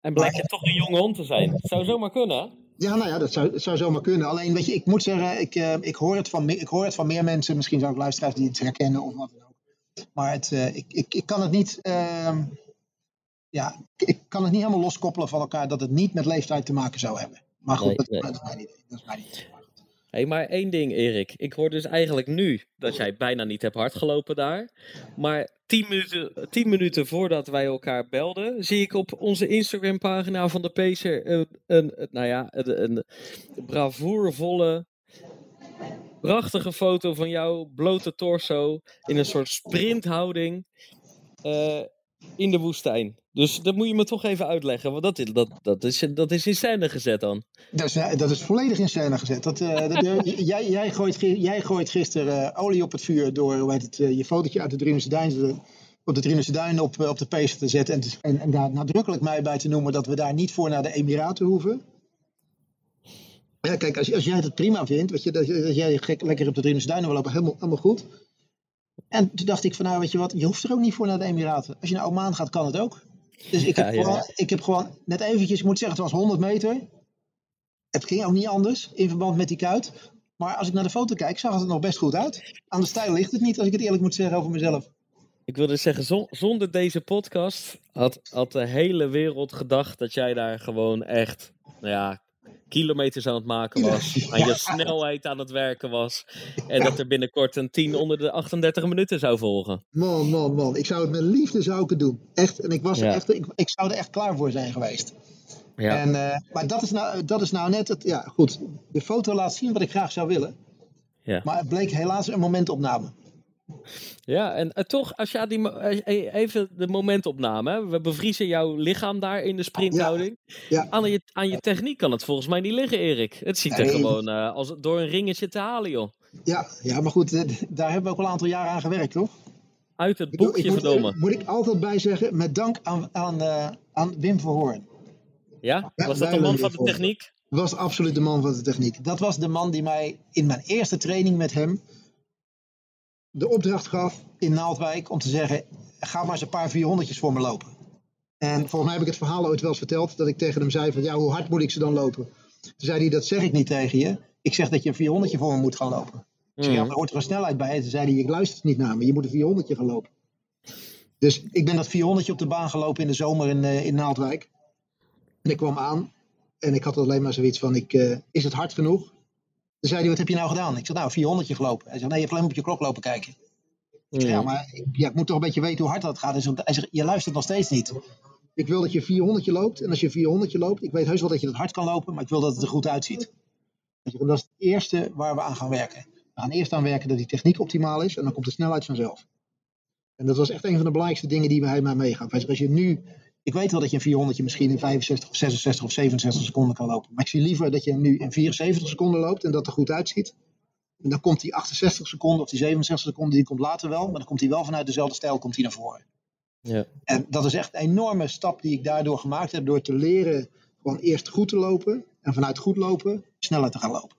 en blijkt je toch een jonge hond te zijn. Het zou zomaar kunnen, ja, nou ja, dat zou, dat zou zomaar kunnen. Alleen, weet je, ik moet zeggen, ik, ik, hoor het van, ik hoor het van meer mensen. Misschien zou ik luisteraars die het herkennen of wat dan ook Maar het, eh, ik, ik, ik kan het niet. Ja, ik kan het niet helemaal loskoppelen van elkaar dat het niet met leeftijd te maken zou hebben. Maar goed, Nee, dat, nee. dat is mijn idee. Dat is mijn idee. Hé, maar één ding, Erik. Ik hoor dus eigenlijk nu dat jij bijna niet hebt hardgelopen daar. Maar tien minuten, tien minuten voordat wij elkaar belden, zie ik op onze Instagram-pagina van de Pacer een, een, een- nou ja, een, een bravoervolle, prachtige foto van jou, blote torso, in een soort sprinthouding eh, in de woestijn. Dus dat moet je me toch even uitleggen, want dat is, dat, dat is, dat is in scène gezet dan. Dat is, eh, dat is volledig in scène gezet. Dat, eh, dat, eh, jij, jij, gooit, jij gooit gisteren olie op het vuur door hoe heet het, je fotootje uit de Duin, te- op de Drienerse Duin op, op de pace te zetten. En, en, en daar nadrukkelijk mij bij te noemen dat we daar niet voor naar de Emiraten hoeven. Ja, kijk, als, als jij het prima vindt, weet je, dat, dat jij gek, lekker op de Drienerse Duinen wil lopen, helemaal, helemaal goed. En toen dacht ik van nou, weet je wat, je hoeft er ook niet voor naar de Emiraten. Als je naar Oman gaat, kan het ook. Dus ik heb, Ja, gewoon, ja. ik heb gewoon net eventjes, ik moet zeggen, het was 100 meter. Het ging ook niet anders in verband met die kuit. Maar als ik naar de foto kijk, zag het er nog best goed uit. Aan de stijl ligt het niet, als ik het eerlijk moet zeggen over mezelf. Ik wilde zeggen, zon- zonder deze podcast had, had de hele wereld gedacht dat jij daar gewoon echt, nou ja, kilometers aan het maken was. Aan je snelheid aan het werken was. En dat er binnenkort een 10 onder de 38 minuten zou volgen. Man, man, man. Ik zou het met liefde zou ik het doen. Echt. En ik, was Ja. echt, ik, ik zou er echt klaar voor zijn geweest. Ja, En, eh, maar dat is, nou, dat is nou net het. Ja, goed. De foto laat zien wat ik graag zou willen. Ja. Maar het bleek helaas een momentopname. Ja en eh, toch, als je die, eh, eh, even de momentopname, hè. we bevriezen jouw lichaam daar in de sprinthouding. Ja. Aan, je, aan je techniek kan het volgens mij niet liggen, Erik. Het ziet er Nee. gewoon als door een ringetje te halen, joh. Ja, ja, maar goed, daar hebben we ook al een aantal jaren aan gewerkt, toch? Uit het boekje, ik moet, verdomme. moet ik altijd bij zeggen, met dank aan, aan, aan Wim Verhoorn. Ja? Ja, Was dat de man van de techniek? was absoluut de man van de techniek. Dat was de man die mij in mijn eerste training met hem de opdracht gaf in Naaldwijk om te zeggen: ga maar eens een paar 400'tjes voor me lopen. En volgens mij heb ik het verhaal ooit wel eens verteld dat ik tegen hem zei: van ja, hoe hard moet ik ze dan lopen? Toen zei hij: dat zeg ik niet tegen je. Ik zeg dat je een 400'tje voor me moet gaan lopen. Ik zei, ja, maar er hoort er een snelheid bij. En toen zei hij: ik luister niet naar me, je moet een 400'tje gaan lopen. Dus ik ben dat 400'tje op de baan gelopen in de zomer in, eh, in Naaldwijk. En ik kwam aan en ik had alleen maar zoiets van, ik, eh, is het hard genoeg? Toen zei hij, wat heb je nou gedaan? Ik zeg, nou, 400 gelopen. Hij zegt, nee, je hebt alleen maar op je klok lopen kijken. Ik ja, maar ik, ja, ik moet toch een beetje weten hoe hard dat gaat. Hij zegt, je luistert nog steeds niet. Ik wil dat je 400 loopt. En als je 400 loopt, ik weet heus wel dat je dat hard kan lopen, maar ik wil dat het er goed uitziet. En dat is het eerste waar we aan gaan werken. We gaan eerst aan werken dat die techniek optimaal is en dan komt de snelheid vanzelf. En dat was echt een van de belangrijkste dingen die hij mij meegaf. Als je nu, ik weet wel dat je een 400 misschien in 65 of 66 of 67 seconden kan lopen. Maar ik zie liever dat je hem nu in 74 seconden loopt en dat er goed uitziet. En dan komt die 68 seconden of die 67 seconden, die komt later wel. Maar dan komt hij wel vanuit dezelfde stijl komt hij naar voren. Ja. En dat is echt een enorme stap die ik daardoor gemaakt heb. Door te leren gewoon eerst goed te lopen. En vanuit goed lopen sneller te gaan lopen.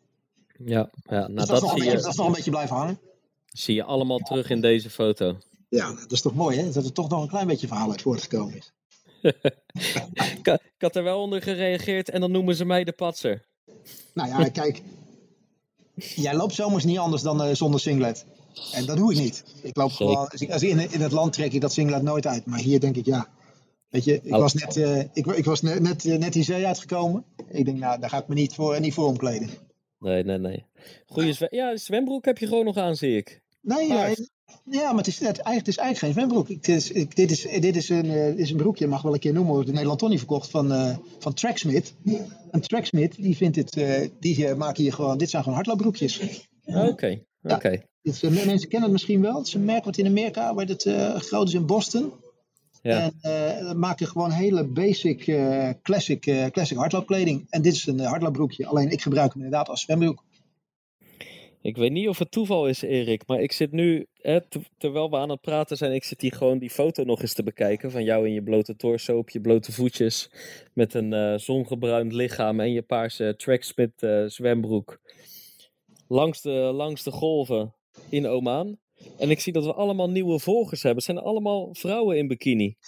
Ja, ja nou Dus dat, dat, is nog een zie, beetje, dat je, is nog een beetje blijven hangen. zie je allemaal terug in deze foto. Ja, dat is toch mooi hè. Dat er toch nog een klein beetje verhaal uit voortgekomen is. Ik, ha- ik had er wel onder gereageerd en dan noemen ze mij de patser. Nou ja, kijk. Jij loopt zomers niet anders dan eh, zonder singlet. En dat doe ik niet. Ik loop Zeker. gewoon, als ik, als ik in, in het land trek ik dat singlet nooit uit. Maar hier denk ik ja. Weet je, ik Al- was net, eh, ik, ik was net, net, eh, net die zee uitgekomen. Ik denk, nou, daar ga ik me niet voor, niet voor omkleden. Nee, nee, nee. Goeie zwem ja, zwembroek heb je gewoon nog aan, zie ik. Nee, ja, ja, maar het is, het, eigenlijk, het is eigenlijk geen zwembroek. Ik, het is, ik, dit, is, dit is, een, eh, is een broekje, mag wel een keer noemen, in Nederland niet verkocht, van, eh van Tracksmith. En Tracksmith, die vindt dit, eh, die maken hier gewoon, dit zijn gewoon hardloopbroekjes. Oké, oké. Eh, mensen kennen het misschien wel. Het is een merk wat in Amerika, waar het groot is in Boston. Ja. En maken gewoon hele basic, classic, classic hardloopkleding. En dit is een hardloopbroekje, alleen ik gebruik hem inderdaad als zwembroek. Ik weet niet of het toeval is, Erik, maar ik zit nu, hè, ter- terwijl we aan het praten zijn, ik zit hier gewoon die foto nog eens te bekijken van jou in je blote torso, op je blote voetjes, met een eh, zongebruind lichaam en je paarse tracksmith eh, zwembroek. Langs de, langs de golven in Oman. En ik zie dat we allemaal nieuwe volgers hebben. Het zijn allemaal vrouwen in bikini.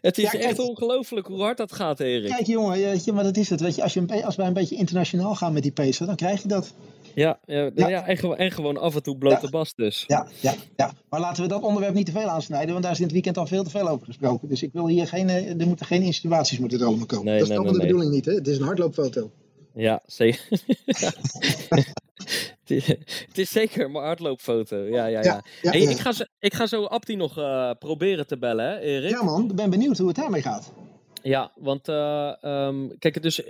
het is Ja, echt ongelooflijk hoe hard dat gaat, Erik. Kijk jongen, weet je, maar dat is het. Weet je, als, je een, als wij een beetje internationaal gaan met die pacer, dan krijg je dat. Ja, ja, Ja. ja. en, gewoon, en gewoon af en toe blote bas dus. Ja, ja, ja. Maar laten we dat onderwerp niet te veel aansnijden, want daar is in het weekend al veel te veel over gesproken. Dus ik wil hier geen, eh, er moeten geen insinuaties moeten er allemaal komen. Nee, dat is nee, allemaal nee, de bedoeling niet, hè? Het is een hardloopfoto. Ja, zeker. het, is, zeker mijn hardloopfoto. Ja, ja, ja. Hey. Ik, ga zo, ik ga zo Abdi nog eh, proberen te bellen, hè, Erik? Ja man, ik ben benieuwd hoe het daarmee gaat. Ja, want eh, ehm, kijk, dus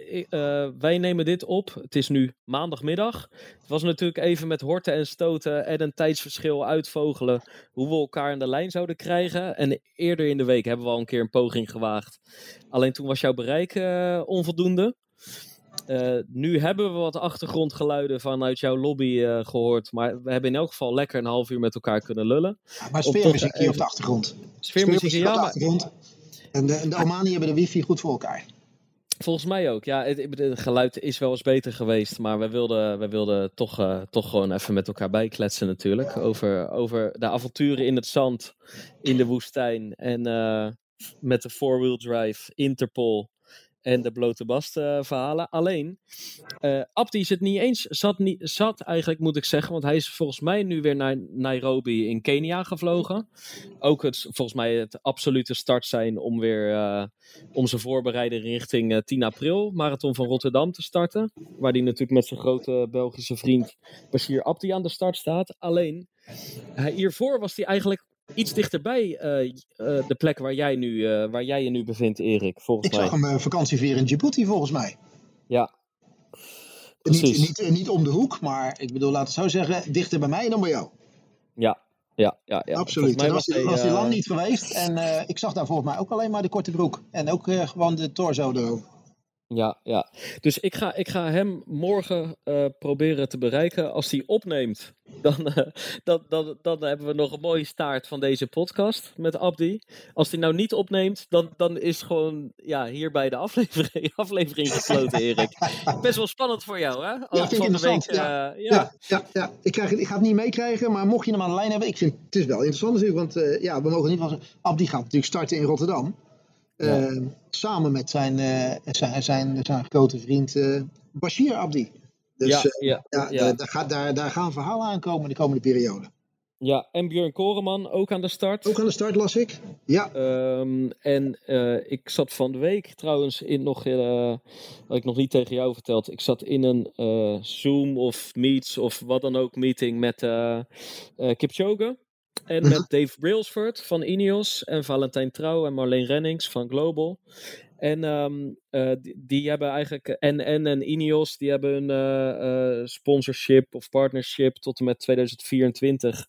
wij nemen dit op. Het is nu maandagmiddag. Het was natuurlijk even met horten en stoten en een tijdsverschil uitvogelen hoe we elkaar in de lijn zouden krijgen. En eerder in de week hebben we al een keer een poging gewaagd. Alleen toen was jouw bereik onvoldoende. Eh, nu hebben we wat achtergrondgeluiden vanuit jouw lobby eh, gehoord. Maar we hebben in elk geval lekker een half uur met elkaar kunnen lullen. Ja, maar sfeermuziek hier op even- de achtergrond. Sfeermuziek, op ja, de achtergrond. En de, en de Omani hebben de wifi goed voor elkaar. Volgens mij ook. Ja, het, geluid is wel eens beter geweest. Maar we wilden, we wilden toch, eh, toch gewoon even met elkaar bijkletsen natuurlijk. Over, over de avonturen in het zand, in de woestijn. En eh, met de four-wheel drive, Interpol en de blote bast eh, verhalen. Alleen, eh Abdi zit niet eens, zat, niet, zat eigenlijk moet ik zeggen. Want hij is volgens mij nu weer naar Nairobi in Kenia gevlogen. Ook het, volgens mij het absolute start zijn om weer... eh, om zijn voorbereiding richting eh, 10 april, Marathon van Rotterdam te starten. Waar hij natuurlijk met zijn grote Belgische vriend Bashir Abdi aan de start staat. Alleen, hiervoor was hij eigenlijk iets dichterbij eh, de plek waar jij, nu, eh, waar jij je nu bevindt, Erik, volgens Ik mij. zag hem vakantie in Djibouti volgens mij. Ja, Niet, precies. niet, niet om de hoek, maar ik bedoel, laten we het zo zeggen, dichter bij mij dan bij jou. Ja, ja, ja. ja. Absoluut. Mij Daar was hij, was hij lang niet geweest. En ik zag daar volgens mij ook alleen maar de korte broek. En ook gewoon de torso erover. Ja, ja. Dus ik ga, ik ga hem morgen eh, proberen te bereiken. Als hij opneemt, dan, eh, dan, dan, dan hebben we nog een mooie staart van deze podcast met Abdi. Als hij nou niet opneemt, dan, dan is gewoon ja, hierbij de aflevering, aflevering gesloten, Erik. Best wel spannend voor jou, hè? Als vind ik van de week, interessant, ja. eh, ja. Ja, ja, ja. Ik, krijg, ik ga het niet meekrijgen, maar mocht je hem aan de lijn hebben, ik vind het is wel interessant natuurlijk, want ja, we mogen niet van Abdi gaat natuurlijk starten in Rotterdam. Ja. Eh, samen met zijn, eh, zijn, zijn, zijn grote vriend eh, Bashir Abdi. Dus ja, eh, ja, ja, ja. Daar, daar, gaat- daar, daar gaan verhalen aankomen de komende periode. ja, en Björn Koreman ook aan de start. Ook aan de start las ik. Ja, Ehm, en ik zat van de week trouwens in nog, eh wat ik nog niet tegen jou verteld. Ik zat in een Zoom of Meets of wat dan ook meeting met Kipchoge. En Mhm. met Dave Brailsford van Ineos. En Valentijn Trouw en Marleen Rennings van Global. En ehm, eh, die, die hebben eigenlijk, NN en Ineos, die hebben een eh, eh, sponsorship of partnership tot en met 2024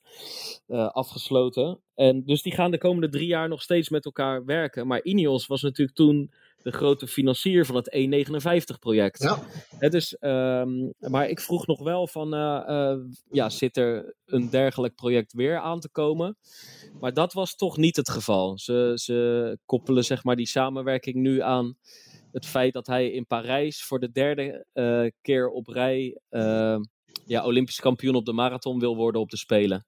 eh, afgesloten. En dus die gaan de komende drie jaar nog steeds met elkaar werken. Maar Ineos was natuurlijk toen de grote financier van het E59-project. ja. Hè, dus, ehm, maar ik vroeg nog wel van, eh, eh, ja, zit er een dergelijk project weer aan te komen? Maar dat was toch niet het geval. Ze, ze koppelen zeg maar die samenwerking nu aan het feit dat hij in Parijs voor de derde eh, keer op rij eh, ja, Olympisch kampioen op de marathon wil worden op de Spelen.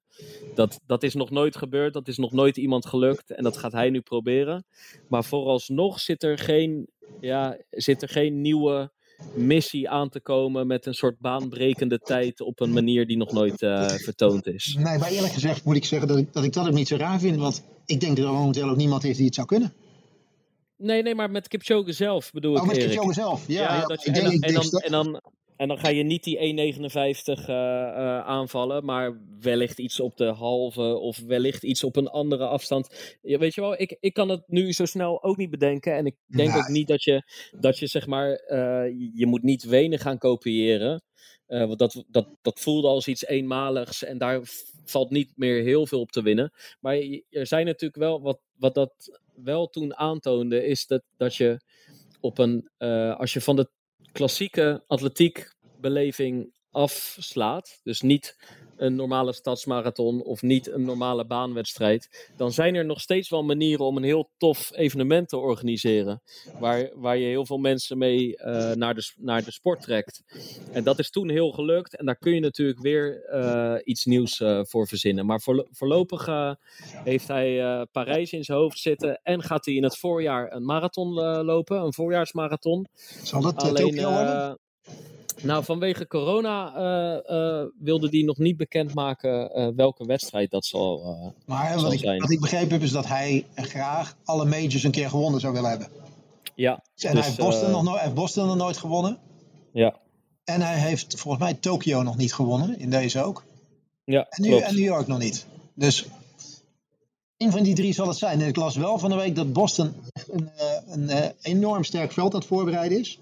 Dat, dat is nog nooit gebeurd, dat is nog nooit iemand gelukt en dat gaat hij nu proberen. Maar vooralsnog zit er geen, ja, zit er geen nieuwe missie aan te komen met een soort baanbrekende tijd op een manier die nog nooit eh, vertoond is. Nee, maar eerlijk gezegd moet ik zeggen dat ik, dat ik dat ook niet zo raar vind. Want ik denk dat er momenteel ook niemand is die het zou kunnen. Nee, nee, maar met Kipchoge zelf bedoel Oh, ik, met Erik. Kipchoge zelf. Ja, ja, dat je- ik en, denk, ik dan, en, denk dan, dat- en, dan, en dan ga je niet die 1,59 eh, eh, aanvallen, maar wellicht iets op de halve of wellicht iets op een andere afstand. Ja, weet je wel, ik, ik kan het nu zo snel ook niet bedenken. En ik denk ook niet dat je, dat je zeg maar, eh, je moet niet Wenen gaan kopiëren. Want dat, dat, dat voelde als iets eenmaligs en daar valt niet meer heel veel op te winnen. Maar er zijn natuurlijk wel, wat, wat dat wel toen aantoonde, is dat, dat je op een, als je van de klassieke atletiekbeleving afslaat, dus niet een normale stadsmarathon of niet een normale baanwedstrijd, dan zijn er nog steeds wel manieren om een heel tof evenement te organiseren, waar, waar je heel veel mensen mee eh, naar, de, naar de sport trekt. En dat is toen heel gelukt en daar kun je natuurlijk weer eh, iets nieuws eh, voor verzinnen. Maar voorlo- voorlopig heeft hij Parijs in zijn hoofd zitten en gaat hij in het voorjaar een marathon lopen, een voorjaarsmarathon. Zal dat Alleen, Tokio worden? Eh, Nou, vanwege corona uh, uh, wilde hij nog niet bekendmaken uh, welke wedstrijd dat zal, maar zal wat ik, zijn. wat ik begrepen heb is dat hij graag alle majors een keer gewonnen zou willen hebben. Ja. En dus, hij, heeft Boston nog no hij heeft Boston nog nooit gewonnen. Ja. En hij heeft volgens mij Tokio nog niet gewonnen, in deze ook. Ja, En, nu, en New York nog niet. Dus een van die drie zal het zijn. En ik las wel van de week dat Boston een, een enorm sterk veld aan het voorbereiden is.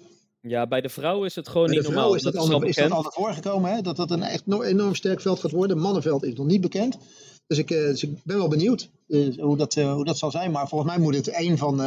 Ja, bij de vrouwen is het gewoon Bij niet normaal. vrouw is dat, al, al is dat al naar voren gekomen, hè? dat dat een echt no- enorm sterk veld gaat worden. Mannenveld is nog niet bekend. Dus ik, uh, dus ik ben wel benieuwd hoe, dat, hoe dat zal zijn. Maar volgens mij moet het een van,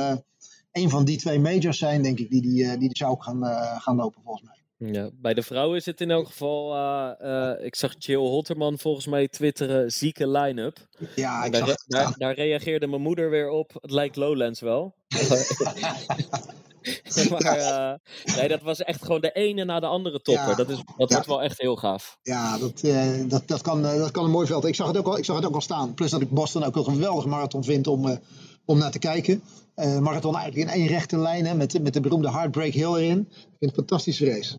een van die twee majors zijn, denk ik, die die, die zou gaan, gaan lopen volgens mij. Ja, bij de vrouwen is het in elk geval. Uh, uh, ik zag Jill Hotterman volgens mij twitteren zieke line-up. Ja, ik daar, zag daar, daar, reageerde mijn moeder weer op. Het lijkt Lowlands wel. maar uh, nee, dat was echt gewoon de ene na de andere topper. Ja, dat is, dat ja. wordt wel echt heel gaaf. Ja, dat, dat, dat, kan, dat kan een mooi veld. Ik zag, het ook al, ik zag het ook al staan. Plus dat ik Boston ook een geweldige marathon vind om, om naar te kijken. marathon eigenlijk in één rechte lijn hè, met, met de beroemde Heartbreak Hill erin. Ik vind het een fantastische race.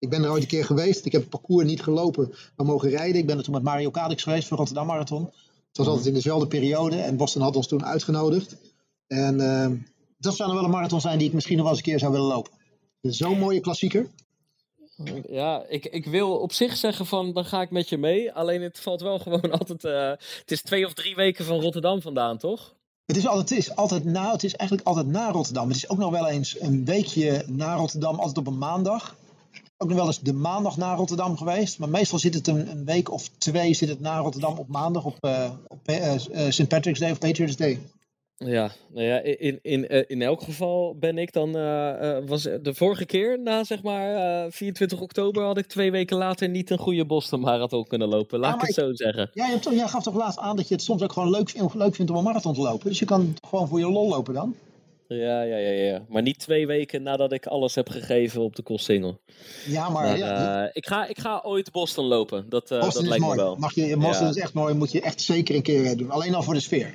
Ik ben er ooit een keer geweest. Ik heb het parcours niet gelopen, maar mogen rijden. Ik ben er toen met Mario Kadix geweest voor Rotterdam Marathon. Het was altijd in dezelfde periode en Boston had ons toen uitgenodigd. En uh, dat zou dan wel een marathon zijn die ik misschien nog wel eens een keer zou willen lopen. Zo'n mooie klassieker. Ja, ik, ik wil op zich zeggen van dan ga ik met je mee. Alleen het valt wel gewoon altijd. Uh, het is twee of drie weken van Rotterdam vandaan, toch? Het is, altijd, het is altijd na, het is eigenlijk altijd na Rotterdam. Het is ook nog wel eens een weekje na Rotterdam, altijd op een maandag ook nog wel eens de maandag naar Rotterdam geweest. Maar meestal zit het een, een week of twee zit het na Rotterdam op maandag op, uh, op uh, St. Patrick's Day of Patriots Day. Ja, nou ja, in, in, in elk geval ben ik dan, was de vorige keer na zeg maar 24 oktober had ik twee weken later niet een goede Boston Marathon kunnen lopen. Laat Ja, ik het zo zeggen. Ja, toch, jij gaf toch laatst aan dat je het soms ook gewoon leuk, leuk vindt om een marathon te lopen. Dus je kan gewoon voor je lol lopen dan. Ja, ja, ja, ja. Maar niet twee weken nadat ik alles heb gegeven op de kostsingel. Ja, maar... Maar, ja, eh, ik, ga, ik ga ooit Boston lopen. Dat, uh, Boston dat is lijkt mooi. me wel. Mag je, Boston Ja. is echt mooi. Moet je echt zeker een keer eh, doen. Alleen al voor de sfeer.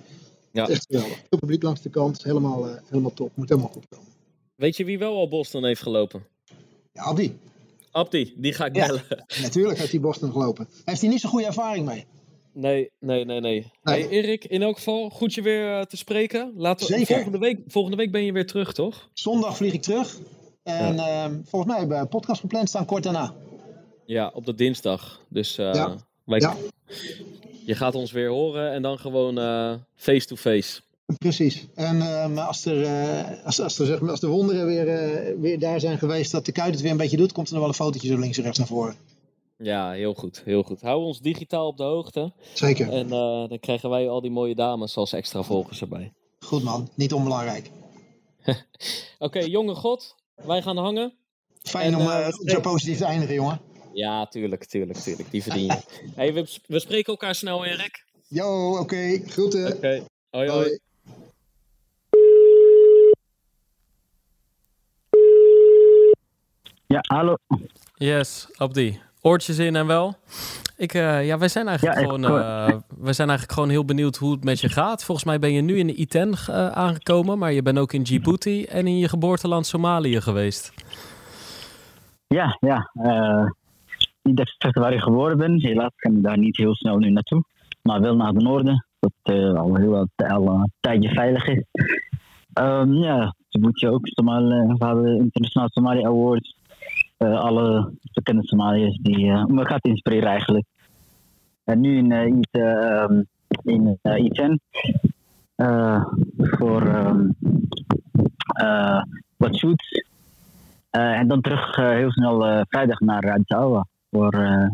Ja. Echt geweldig. Veel publiek langs de kant. Helemaal, uh, helemaal top. Moet helemaal goed komen. Weet je wie wel al Boston heeft gelopen? Ja, Abdi. Abdi, die ga ik Ja. bellen. Natuurlijk heeft hij Boston gelopen. Heeft hij niet zo'n goede ervaring mee. Nee, nee, nee, nee. Hey, Erik, in elk geval, goed je weer uh, te spreken. Laten Zeker. volgende, week, volgende week ben je weer terug, toch? Zondag vlieg ik terug. En ja. uh, volgens mij hebben we een podcast gepland staan kort daarna. Ja, op de dinsdag. Dus uh, Ja. Ja. je gaat ons weer horen en dan gewoon uh, face-to-face. Precies. En uh, als, er, uh, als, als, er, zeg maar, als de wonderen weer, uh, weer daar zijn geweest dat de kuit het weer een beetje doet, komt er nog wel een fotootje zo links en rechts naar voren. Ja, heel goed, heel goed. Hou ons digitaal op de hoogte. Zeker. En uh, dan krijgen wij al die mooie dames als extra volgers erbij. Goed man, niet onbelangrijk. Oké, okay, jonge god, wij gaan hangen. Fijn En, om eh, uh, zo positief te eindigen, jongen. Ja, tuurlijk, tuurlijk, tuurlijk. Die verdien je. hey, we, we spreken elkaar snel, Erik. Yo, oké. Okay. Groeten. Oké. Okay. Hoi, hoi. hoi. Ja, hallo. Yes, Abdi. Oortjes in en wel. Ik, uh, ja, wij zijn eigenlijk Ja, gewoon, uh, wij zijn eigenlijk gewoon heel benieuwd hoe het met je gaat. Volgens mij ben je nu in de I-10 uh, aangekomen, maar je bent ook in Djibouti en in je geboorteland Somalië geweest. Ja, ja. Eh niet exact waar ik geboren ben. Helaas kan ik daar niet heel snel nu naartoe. Maar wel naar het noorden, dat eh, al heel wat een tijdje veilig is. Ehm, ja, Djibouti ook. Somalië, we hadden de Internationaal Somali Awards. Eh, alle bekende Somaliërs die eh, me gaat inspireren eigenlijk. En nu in, uh, uh, in uh, uh, voor uh, wat shoots. Uh, en dan terug uh, heel snel uh, vrijdag naar Addis voor uh,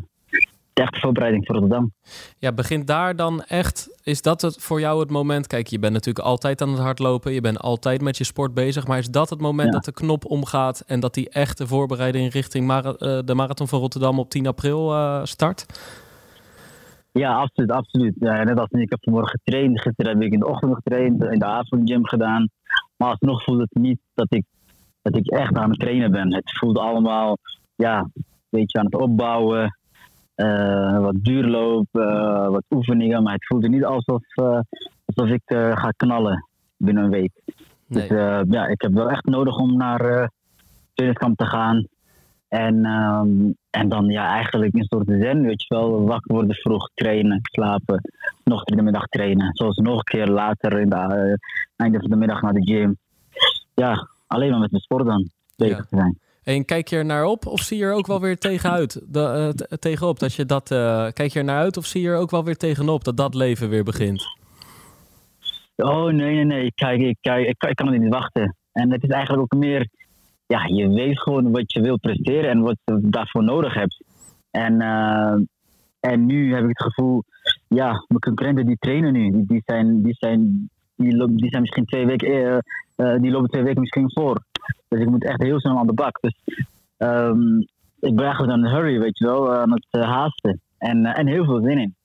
de echte voorbereiding voor Rotterdam. Ja, begint daar dan echt, is dat het voor jou het moment? Kijk, je bent natuurlijk altijd aan het hardlopen, je bent altijd met je sport bezig, maar is dat het moment Ja. dat de knop omgaat en dat die echte voorbereiding richting mara- eh, de Marathon van Rotterdam op 10 april eh, start? Ja, absoluut, absoluut. Ja, net als ik heb vanmorgen getraind. Gisteren heb ik in de ochtend getraind, in de avond gym gedaan. Maar alsnog voelde het niet dat ik, dat ik echt aan het trainen ben. Het voelde allemaal, ja, beetje aan het opbouwen. eh, wat duurloop, eh, wat oefeningen. Maar het voelde niet alsof, eh, alsof ik eh, ga knallen binnen een week. Nee. Dus ja, ik heb wel echt nodig om naar eh trainingskamp te gaan. En, ehm, en dan ja, eigenlijk een soort zen, weet je wel. Wakker worden vroeg, trainen, slapen. Nog in de middag trainen. Zoals nog een keer later in de einde van de middag naar de gym. Ja, alleen maar met mijn sport dan bezig Ja. te zijn. En kijk je er naar op of zie je er ook wel weer tegenuit? De, eh, t- tegenop dat je dat. eh, kijk je er naar uit of zie je er ook wel weer tegenop dat dat leven weer begint? Oh nee, nee, nee. Kijk, ik, kijk, ik, kan- het niet wachten. En het is eigenlijk ook meer, ja, je weet gewoon wat je wil presteren en wat je daarvoor nodig hebt. En, eh, en nu heb ik het gevoel, ja, mijn concurrenten die trainen nu, die, die zijn, die zijn, die, lo- die zijn misschien twee weken, die lopen twee weken misschien voor. Dus ik moet echt heel snel aan de bak. Dus ehm, ik ben eigenlijk aan het hurry, weet je wel, aan het eh, haasten. En, eh, en heel veel zin in.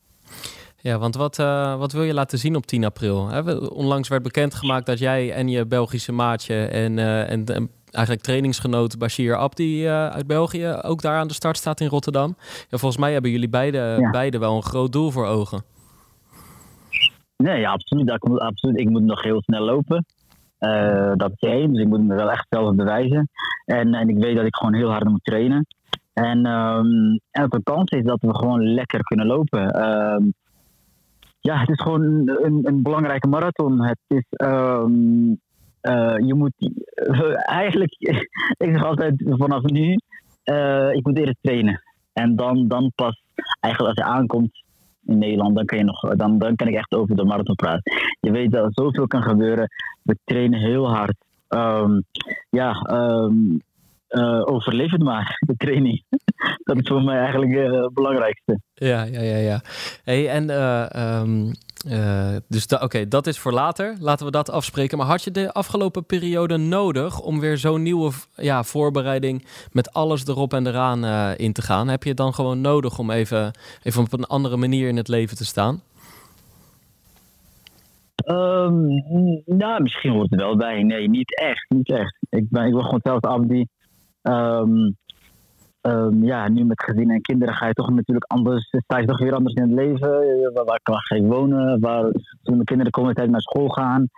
Ja, want wat, eh, wat wil je laten zien op 10 april? Onlangs werd bekendgemaakt dat jij en je Belgische maatje en, eh, en, en eigenlijk trainingsgenoot Bashir Abdi eh, uit België ook daar aan de start staat in Rotterdam. Ja, volgens mij hebben jullie beide, Ja. beide wel een groot doel voor ogen. Nee, ja, absoluut. Absoluut. Ik moet nog heel snel lopen. Eh, dat één. Dus ik moet me wel echt zelf bewijzen. En, en ik weet dat ik gewoon heel hard moet trainen. En, ehm en kans is dat we gewoon lekker kunnen lopen. Ehm, ja, het is gewoon een, een belangrijke marathon. Het is, ehm, eh, je moet eigenlijk, ik zeg altijd vanaf nu, eh, ik moet eerst trainen. En dan, dan pas, eigenlijk als je aankomt in Nederland, dan kan, je nog, dan, dan kan ik echt over de marathon praten. Je weet dat er zoveel kan gebeuren. We trainen heel hard. Ehm, ja, eh, overleef het maar, de training. dat is voor mij eigenlijk eh, het belangrijkste. Ja, ja, ja, ja. Hey, en ehm, eh, dus oké, dat is voor later. Laten we dat afspreken. Maar had je de afgelopen periode nodig om weer zo'n nieuwe ja, voorbereiding met alles erop en eraan eh, in te gaan? Heb je het dan gewoon nodig om even, even op een andere manier in het leven te staan? Ehm, nou, misschien hoort het wel bij. Nee, niet echt. Niet echt. Ik ben, ik ben gewoon zelf Abdi. Ehm, ehm, ja, nu met gezin en kinderen ga je toch natuurlijk anders. Sta je toch weer anders in het leven. Eh, Waar, waar, waar ga ik wonen? Waar, toen mijn kinderen komende tijd naar school gaan.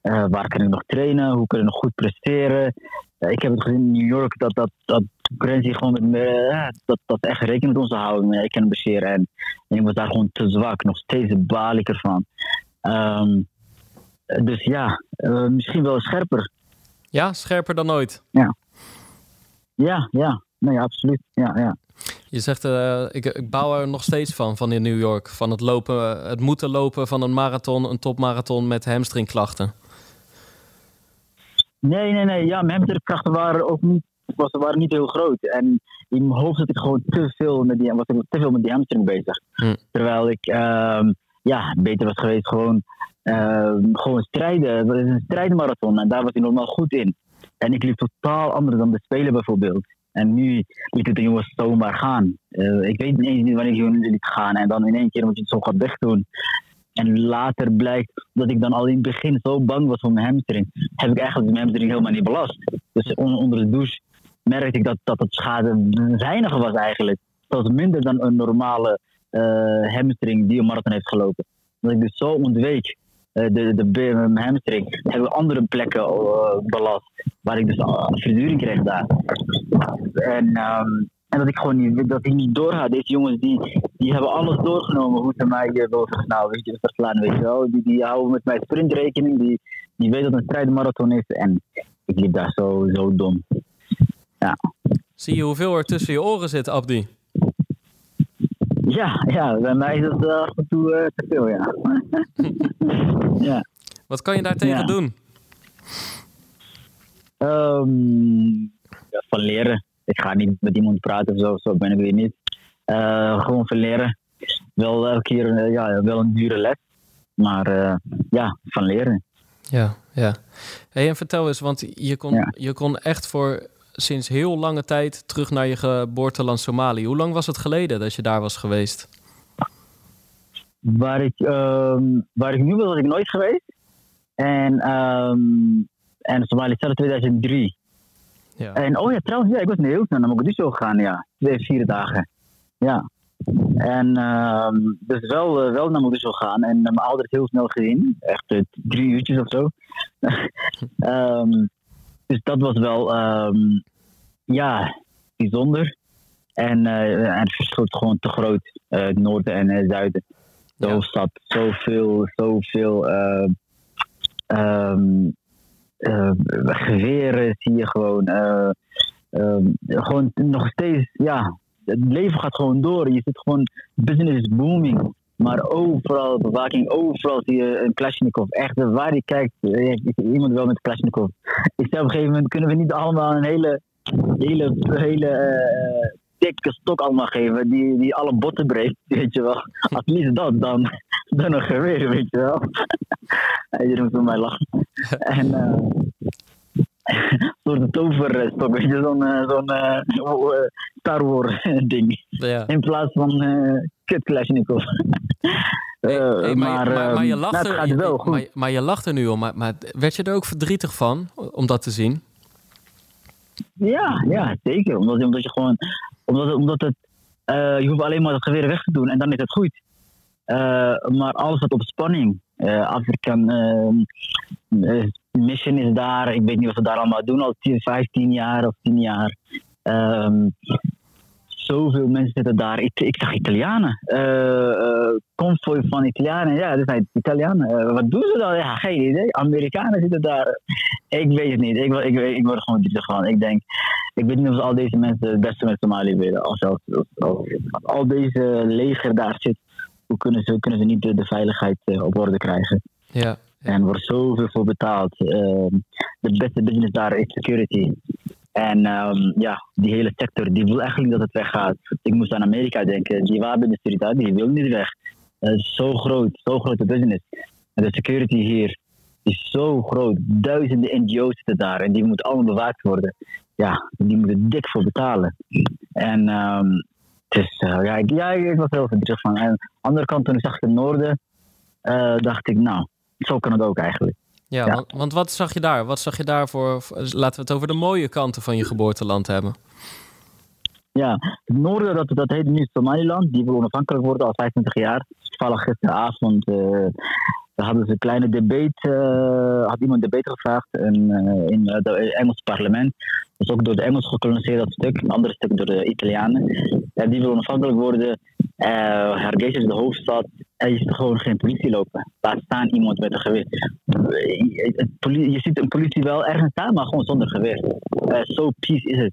Eh, waar kan ik nog trainen? Hoe kan ik nog goed presteren? Eh, ik heb het gezien in New York dat, dat, dat concurrentie gewoon met me, eh, dat, dat echt rekening met ons te houden. Ik ken Bashir en, en ik was daar gewoon te zwak. Nog steeds baal ik ervan. Ehm, dus ja, eh, misschien wel scherper. Ja, scherper dan ooit. Ja, ja. Nee, absoluut. Ja, ja. Je zegt, eh, ik, ik bouw er nog steeds van, van in New York. Van het, lopen, het moeten lopen van een marathon, een topmarathon met hamstringklachten. Nee, nee, nee. Ja, mijn hamsterkrachten waren ook niet, was, waren niet heel groot. En in mijn hoofd zat ik gewoon te veel met die, was ik te veel met die hamstring bezig. Hm. Terwijl ik ehm, ja, beter was geweest gewoon, ehm, gewoon strijden. Het is een strijdmarathon en daar was ik normaal goed in. En ik liep totaal anders dan de Spelen bijvoorbeeld. En nu liet het de jongens zomaar gaan. Eh, ik weet niet eens wanneer ik jullie liet gaan. En dan in één keer moet je het zo gaat wegdoen. En later blijkt dat ik dan al in het begin zo bang was voor mijn hamstring. Heb ik eigenlijk mijn hamstring helemaal niet belast. Dus on- onder de douche merkte ik dat, dat het schade weinig was eigenlijk. Zelfs minder dan een normale eh, hamstring die een marathon heeft gelopen. Dat ik dus zo ontweek de, de, de, mijn hamstring. Heb ik andere plekken eh, belast. Waar ik dus uh, verduring kreeg daar. En, ehm, en dat ik gewoon niet, dat ik niet doorga. Deze jongens die, die hebben alles doorgenomen hoe ze mij wilden nou, weet je, verslaan. Weet je wel. Die, die houden met mijn sprintrekening. Die, die weten dat een strijdmarathon is. En ik liep daar zo, zo dom. Ja. Zie je hoeveel er tussen je oren zit, Abdi? Ja, ja, bij mij is het uh, af en toe uh, te veel, ja. ja. Wat kan je daar tegen Ja. doen? Um, ja, van leren. Ik ga niet met iemand praten of zo, zo ben ik weer niet. Uh, gewoon van leren. Wel elke keer ja, wel een dure les. Maar uh, ja, van leren. Ja, ja. Hey, en vertel eens, want je kon, Ja. je kon echt voor sinds heel lange tijd terug naar je geboorteland Somalië. Hoe lang was het geleden dat je daar was geweest? Waar ik, um, waar ik nu was, was ik nooit geweest. En, um, en Somalië zelf 2003. Ja. En oh ja, trouwens, ja, ik was heel snel naar Mogadishu gegaan, ja. Twee, vier dagen. Ja. En um, dus wel, uh, wel naar Mogadishu gegaan en mijn ouders heel snel gezien. Echt uh, drie uurtjes of zo. um, dus dat was wel, um, ja, bijzonder. En, eh, het verschil is gewoon te groot, eh, het noorden en het zuiden. De Ja. hoofdstad, zoveel, zoveel eh, ehm, eh, geweren zie je gewoon. eh, ehm, gewoon nog steeds, ja, het leven gaat gewoon door. Je zit gewoon, business is booming. Maar overal bewaking, overal zie je een Kalashnikov. Echt, waar je kijkt, eh, iemand wel met Kalashnikov. Ik zei op een gegeven moment, kunnen we niet allemaal een hele, hele, hele eh, dikke stok allemaal geven, die, die alle botten breekt, weet je wel. At least dat, dan, dan een geweer, weet je wel. Iedereen moet met mij lachen. En eh een soort toverstok, weet je, zo'n eh, zo'n eh, eh, Star Wars ding. Ja. In plaats van kut Kalashnikov. Hey, Eh, hey, maar, maar, maar, je ehm, lacht nou, er, wel maar, maar je lacht er nu om. Maar, maar werd je er ook verdrietig van om dat te zien? Ja, ja, zeker. Omdat, omdat je gewoon. Omdat, omdat het. je hoeft alleen maar het geweer weg te doen en dan is het goed. Maar alles wat op spanning. eh Afrikaan ehm, eh, Mission is daar. Ik weet niet wat ze daar allemaal doen, al 10, 15 jaar of 10 jaar. Ehm, zoveel mensen zitten daar. Ik, ik zag Italianen. Eh eh, convoy van Italianen. Ja, dat zijn Italianen. Eh, wat doen ze dan? Ja, geen idee. Amerikanen zitten daar. Ik weet het niet. Ik, ik, ik word gewoon drietig van. Ik denk, ik weet niet of al deze mensen het beste met Somalië willen. Als, al deze leger daar zit, hoe kunnen ze, kunnen ze niet de, de veiligheid op orde krijgen? Ja. En wordt zoveel voor betaald. Ehm, de beste business daar is security. En ehm, ja, die hele sector, die wil eigenlijk dat het weggaat. Ik moest aan Amerika denken. Die wapenindustrie daar, die wil niet weg. Het is zo groot, zo grote business. En de security hier is zo groot. Duizenden NGO's zitten daar en die moeten allemaal bewaakt worden. Ja, die moeten dik voor betalen. En eh, ja, ik, was heel verdrietig van. En aan de andere kant, toen ik zag het noorden, eh, dacht ik, nou, zo kan het ook eigenlijk. Ja, Ja. Want, want wat zag je daar? Wat zag je daar voor, voor- Laten we het over de mooie kanten van je geboorteland hebben. Ja, het noorden, dat, dat heet nu Somaliland. Die wil onafhankelijk worden al 25 jaar. Toevallig gisteravond eh daar hadden ze een kleine debate. eh, had iemand een debate gevraagd in, eh, in het Engelse parlement. Dat is ook door de Engelsen gekoloniseerd, dat stuk. Een ander stuk door de Italianen. En die wil onafhankelijk worden. Uh, Hargeisa is de hoofdstad. Je ziet gewoon geen politie lopen. Laat staan iemand met een geweer. Eh, je ziet een politie wel ergens staan, maar gewoon zonder geweer. Eh, Zo peace is het.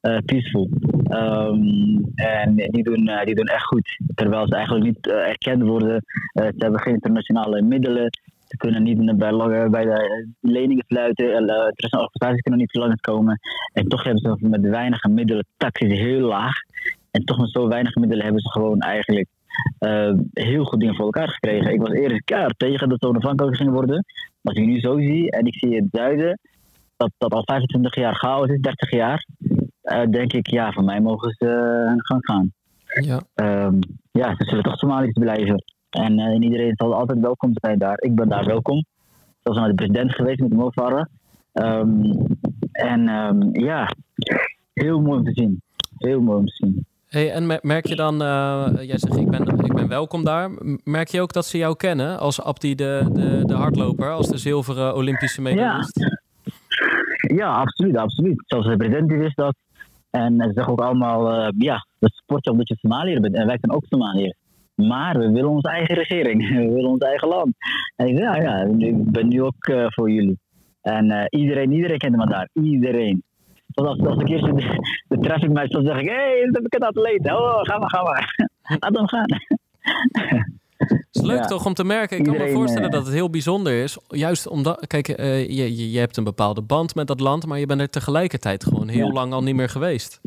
Eh, peaceful. Ehm, en die doen, die doen echt goed. Terwijl ze eigenlijk niet erkend worden. Ze hebben geen internationale middelen. Ze kunnen niet bij, bij de leningen sluiten. Uh, internationale organisaties kunnen niet langskomen. En toch hebben ze met weinige middelen, taxes heel laag. En toch met zo weinig middelen hebben ze gewoon eigenlijk eh, heel goed dingen voor elkaar gekregen. Ik was eerst keihard tegen dat ze onafhankelijk gingen worden. Maar als ik nu zo zie en ik zie het zuiden, dat, dat al 25 jaar chaos is, 30 jaar, eh, denk ik, ja, van mij mogen ze uh, gaan gaan. Ja. Um, ja, ze zullen toch Somaliërs blijven. En, en, iedereen zal altijd welkom zijn daar. Ik ben daar welkom. Zoals naar de president geweest met de Mofara. Um, en um, ja, heel mooi om te zien. Heel mooi om te zien. Hey, en merk je dan, uh, jij zegt ik ben, ik ben welkom daar. Merk je ook dat ze jou kennen als Abdi de, de, de hardloper, als de zilveren Olympische medaillist? Ja. ja, absoluut, absoluut. Zoals de president wist dat. En ze zeggen ook allemaal, uh, ja, dat sport je omdat je Somaliër bent. En wij zijn ook Somaliërs. Maar we willen onze eigen regering. We willen ons eigen land. En ik zei, ja, ja, ik ben nu ook uh, voor jullie. En iedereen, iedereen kent me daar. Iedereen. Zoals als, als ik eerst de, de traffic dan zeg ik, hé, hey, dat heb ik het atleet. Oh, ga maar, ga maar. Laat hem gaan. Het is leuk ja. toch om te merken. Ik Iedereen, kan me voorstellen uh, dat het heel bijzonder is. Juist omdat, kijk, uh, je, je, je, hebt een bepaalde band met dat land, maar je bent er tegelijkertijd gewoon heel ja. lang al niet meer geweest.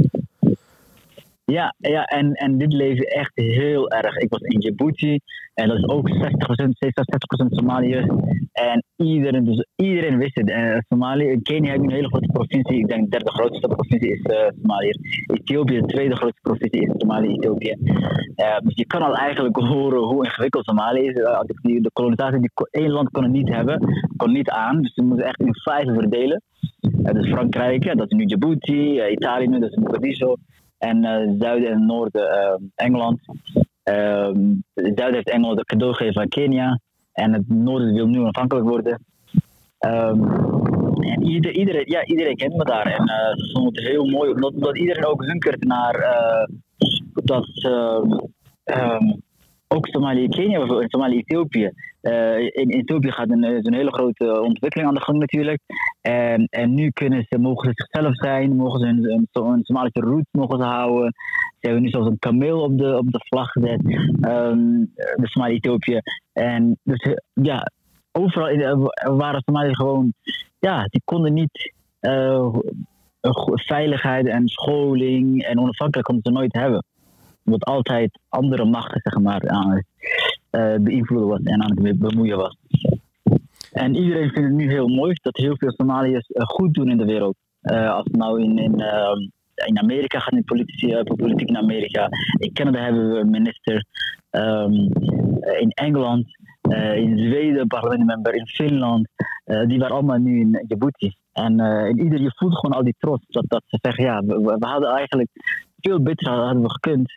Ja, ja en, en dit leefde echt heel erg. Ik was in Djibouti en dat is ook 60%, 60% Somaliërs. En iedereen, dus iedereen wist het. Uh, Somalië, in Kenia je een hele grote provincie. Ik denk de derde grootste provincie is uh, Somalië. Ethiopië, de tweede grootste provincie is Somalië, Ethiopië. Uh, dus je kan al eigenlijk horen hoe ingewikkeld Somalië is. De kolonisatie, die één land kon het niet hebben, kon niet aan. Dus ze moeten echt in vijf verdelen. Dus Frankrijk, dat is nu Djibouti, Italië dat is Mogadishu. En uh, zuiden en noorden uh, Engeland. Um, het zuiden heeft Engeland een cadeau gegeven aan Kenia. En het noorden wil nu onafhankelijk worden. Ehm, en ieder, iedereen, ja, iedereen kent me daar. En uh, ze vonden het heel mooi, omdat, iedereen ook hunkert naar dat. Um, ook Somalië, Kenia bijvoorbeeld, Somalië, Ethiopië. Uh, in Ethiopië gaat een, een hele grote ontwikkeling aan de gang natuurlijk. En, en nu kunnen ze, mogen ze zichzelf zijn, mogen ze een, een Somalische roots mogen houden. Ze hebben nu zelfs een kameel op de, op de vlag gezet, um, de Somalië, Ethiopië. En dus ja, overal waren Somaliërs gewoon, ja, die konden niet veiligheid en scholing en onafhankelijk konden ze nooit hebben wat altijd andere machten zeg maar, aan het uh, beïnvloeden was en aan het bemoeien was. En iedereen vindt het nu heel mooi dat heel veel Somaliërs uh, goed doen in de wereld. Uh, als nou in, in, in Amerika gaat, in politici, politiek in Amerika. In Canada hebben we een minister. Um, in Engeland, in Zweden, parlementmember, in Finland. die waren allemaal nu in Djibouti. En in ieder, je voelt gewoon al die trots. Dat, dat ze zeggen, ja, we, we hadden eigenlijk veel beter hadden we gekund.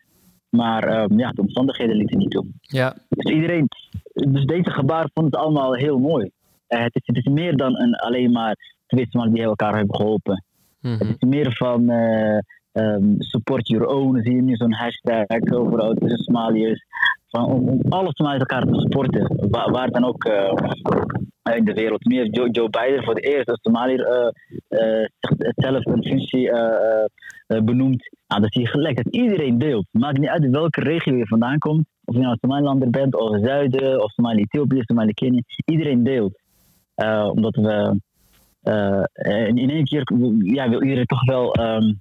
Maar um, ja, de omstandigheden lieten niet toe. Ja. Dus iedereen, dus deze gebaar vond het allemaal heel mooi. Uh, het, is, het is meer dan een, alleen maar twee mannen die elkaar hebben geholpen. Mm -hmm. Het is meer van uh, um, support your own. Zie je nu zo'n hashtag overal tussen Somaliërs. Van, om, om alle Somaliërs elkaar te supporten. Waar, waar dan ook uh, in de wereld. Heeft Joe, Joe Biden voor het eerst als Somaliër zelf een functie benoemd. Nou, dan zie je gelijk dat iedereen deelt. Maakt niet uit welke regio je vandaan komt. Of je nou Somalilander bent, of Zuiden, of Somalië Ethiopië, Somalië Kenia. Iedereen deelt. Uh, omdat we uh, in één keer ja, wil iedereen toch wel. Uh,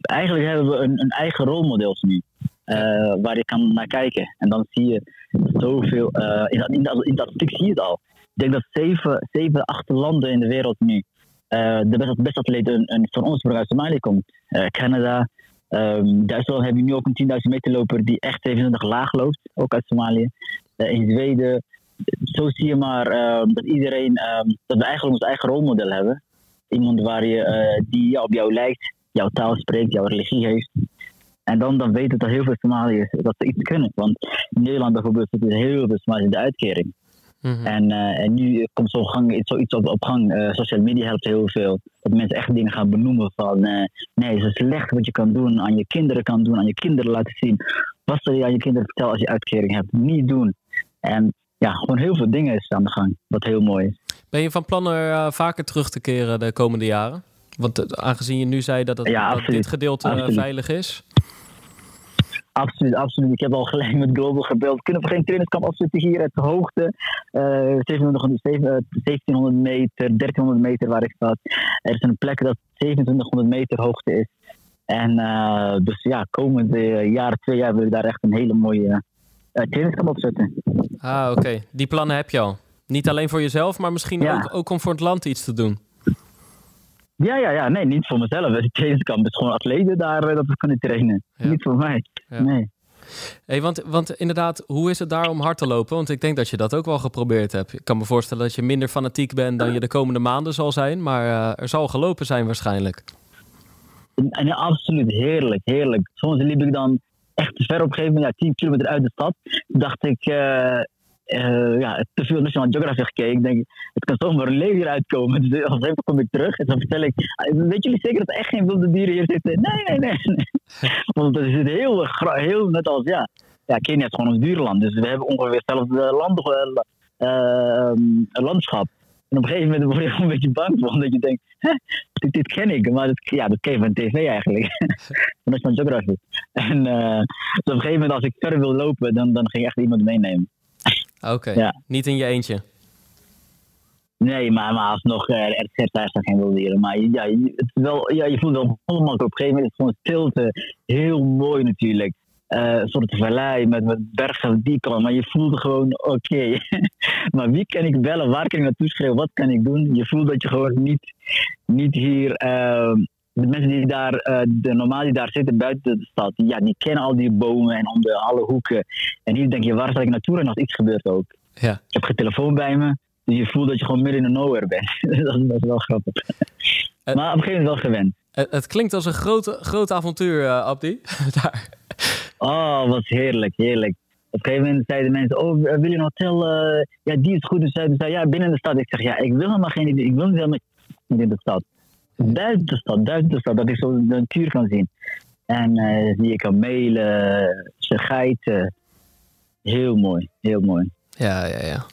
eigenlijk hebben we een, een eigen rolmodel nu. waar je kan naar kijken. En dan zie je zoveel. in, dat, in, dat, in dat stuk zie je het al. Ik denk dat zeven, zeven acht landen in de wereld nu de beste, atleet een, een, van ons uit Somalië komt. Uh, Canada, um, Duitsland heb je nu ook een 10.000 meter loper die echt 27 laag loopt, ook uit Somalië. Uh, in Zweden, zo zie je maar dat iedereen, um, dat we eigenlijk ons eigen rolmodel hebben. Iemand waar je, die op jou lijkt, jouw taal spreekt, jouw religie heeft. En dan, dan weten dat heel veel Somaliërs dat ze iets kunnen. Want in Nederland bijvoorbeeld zitten heel veel Somaliërs in de uitkering. Mm -hmm. en, uh, en nu komt zo gang, zoiets op, op gang. Uh, social media helpt heel veel. Dat mensen echt dingen gaan benoemen van... Uh, nee, het is slecht wat je kan doen, aan je kinderen kan doen, aan je kinderen laten zien. Wat zal je aan je kinderen vertellen als je uitkering hebt? Niet doen. En ja, gewoon heel veel dingen is aan de gang, wat heel mooi is. Ben je van plan er vaker terug te keren de komende jaren? Want aangezien je nu zei dat, het, ja, dat dit gedeelte absoluut. veilig is... Absoluut, absoluut. Ik heb al gelijk met Global gebeld. Kunnen we geen trainingskamp afzetten hier uit de hoogte? Uh, 1700 meter, 1300 meter waar ik sta. Er is een plek dat 2700 meter hoogte is. En uh, dus ja, komende jaar, twee jaar wil ik daar echt een hele mooie uh, trainingskamp opzetten. Ah, oké. Okay. Die plannen heb je al. Niet alleen voor jezelf, maar misschien ja. ook, ook om voor het land iets te doen. Ja, ja, ja. Nee, niet voor mezelf. De trainingskamp is gewoon atleten daar dat we kunnen trainen. Ja. Niet voor mij. Ja. Nee. Hey, want, want inderdaad, hoe is het daar om hard te lopen? Want ik denk dat je dat ook wel geprobeerd hebt. Ik kan me voorstellen dat je minder fanatiek bent dan je de komende maanden zal zijn. Maar uh, er zal gelopen zijn waarschijnlijk. En, ja, absoluut. Heerlijk, heerlijk. Soms liep ik dan echt te ver op een gegeven moment, ja, 10 kilometer uit de stad. Dacht ik, uh, uh, ja, te veel National Geographic gekeken. Ik denk, het kan zomaar een leeuw hier uitkomen. Dus op een gegeven kom ik terug en dan vertel ik, weet jullie zeker dat er echt geen wilde dieren hier zitten? Nee, nee, nee. nee. Want het is heel, heel net als, ja, ja, Kenia is gewoon een duurland. Dus we hebben ongeveer hetzelfde land, uh, landschap. En op een gegeven moment word je gewoon een beetje bang voor, omdat je denkt, dit, dit, ken ik. Maar dat, ja, dat ken je van tv eigenlijk. van National Geographic. En uh, dus op een gegeven moment als ik verder wil lopen, dan, dan ging ik echt iemand meenemen. Oké, okay. ja. niet in je eentje? Nee, maar, maar alsnog, er, er zijn geen wildieren. Maar ja, het wel, ja, je voelt wel allemaal op een gegeven moment. Het is gewoon stilte. Heel mooi natuurlijk. Uh, een soort vallei met, met bergen die kan. Maar je voelt gewoon, oké. Okay. maar wie kan ik bellen? Waar kan ik naartoe schrijven? Wat kan ik doen? Je voelt dat je gewoon niet, niet hier... Uh, de mensen die daar, uh, de normaal die daar zitten buiten de stad, ja, die kennen al die bomen en om de alle hoeken. En hier denk je, waar zal ik naartoe en als iets gebeurt ook. Ja. Ik heb geen telefoon bij me, dus je voelt dat je gewoon midden in de nowhere bent. dat, is, dat, is, wel grappig. Uh, maar op een gegeven moment wel gewend. Het, het klinkt als een groot, groot avontuur, uh, Abdi. daar. Oh, wat heerlijk, heerlijk. Op een gegeven moment zeiden mensen, oh, wil je een hotel? eh, ja, die is goed. Dus zeiden ze, ja, binnen de stad. Ik zeg, ja, ik wil helemaal geen idee. Ik wil helemaal niet in de stad. Buiten de stad, buiten de stad. Dat ik zo de natuur kan zien. En eh zie ik kamelen, ze geiten. Heel mooi, heel mooi. Ja, ja, ja.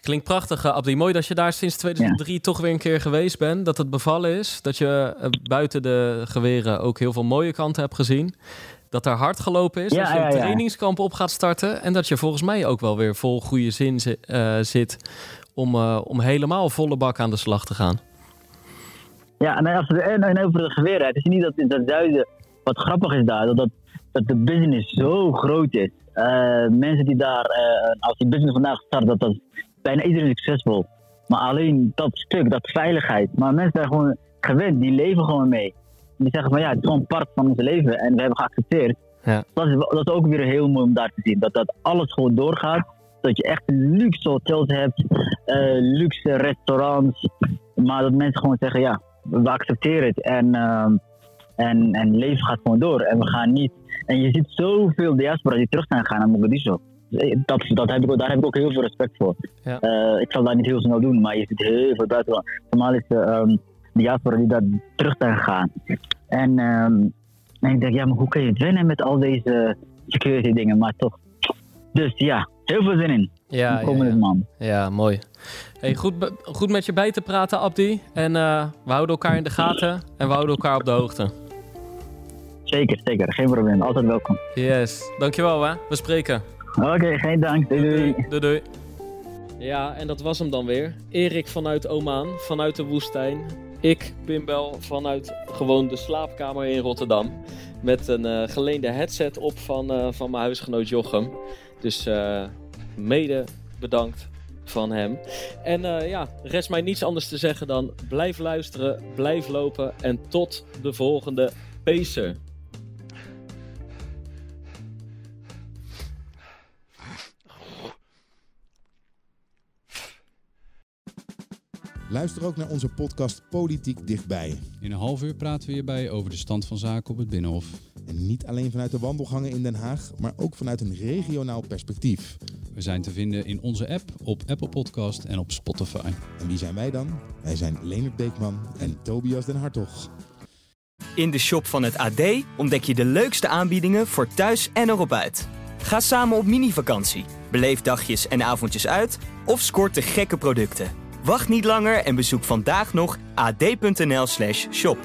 Klinkt prachtig, eh, Abdi. Mooi dat je daar sinds 2003 toch weer een keer geweest bent. Dat het bevallen is. Dat je eh, buiten de geweren ook heel veel mooie kanten hebt gezien. Dat er hard gelopen is. Ja, dat je een ja, trainingskamp op gaat starten. En dat je volgens mij ook wel weer vol goede zin zi- zit. Om, om helemaal volle bak aan de slag te gaan. Ja, en, als en, en over de geweren. Het is niet dat in het zuiden. Wat grappig is daar, dat, dat, dat de business zo groot is. Eh, mensen die daar, eh, als die business vandaag start, dat, dat bijna iedereen succesvol. Maar alleen dat stuk, dat veiligheid. Maar mensen zijn gewoon gewend, die leven gewoon mee. Die zeggen van ja, het is gewoon part van ons leven en we hebben geaccepteerd. Ja. Dat, is, dat is ook weer heel mooi om daar te zien. Dat, dat alles gewoon doorgaat. Dat je echt luxe hotels hebt, eh, luxe restaurants. Maar dat mensen gewoon zeggen ja, we accepteren het. En, ehm, en, en leven gaat gewoon door. En we gaan niet. En je ziet zoveel diaspora die terug zijn gegaan naar Mogadishu. Dat, dat heb ik, daar heb ik ook heel veel respect voor. Ja. Eh, ik zal dat niet heel snel doen, maar je ziet heel veel buitenland. Normaal is de diaspora die daar terug zijn gegaan. En, ehm, en ik denk, ja, maar hoe kun je het wennen met al deze security dingen? Maar toch. Dus ja, heel veel zin in. Ja, de ja, komende ja. maand. Ja, mooi. Hey, goed, goed met je bij te praten, Abdi. En eh, we houden elkaar in de gaten en we houden elkaar op de hoogte. Zeker, zeker. Geen probleem. Altijd welkom. Yes, dankjewel hè. We spreken. Oké, geen dank. Doei doei. Doei, doei. Ja, en dat was hem dan weer. Erik vanuit Oman, vanuit de woestijn. Ik, Pimbel, vanuit gewoon de slaapkamer in Rotterdam. Met een eh, geleende headset op van, eh, van mijn huisgenoot Jochem. Dus eh, mede bedankt van hem. En eh, ja, rest mij niets anders te zeggen dan blijf luisteren, blijf lopen en tot de volgende Pacer. Luister ook naar onze podcast Politiek Dichtbij. In een half uur praten we hierbij over de stand van zaken op het Binnenhof. En niet alleen vanuit de wandelgangen in Den Haag, maar ook vanuit een regionaal perspectief. We zijn te vinden in onze app, op Apple Podcast en op Spotify. En wie zijn wij dan? Wij zijn Leonard Beekman en Tobias den Hartog. In de shop van het AD ontdek je de leukste aanbiedingen voor thuis en erop uit. Ga samen op mini-vakantie, beleef dagjes en avondjes uit of scoort de gekke producten. Wacht niet langer en bezoek vandaag nog ad.nl/shop.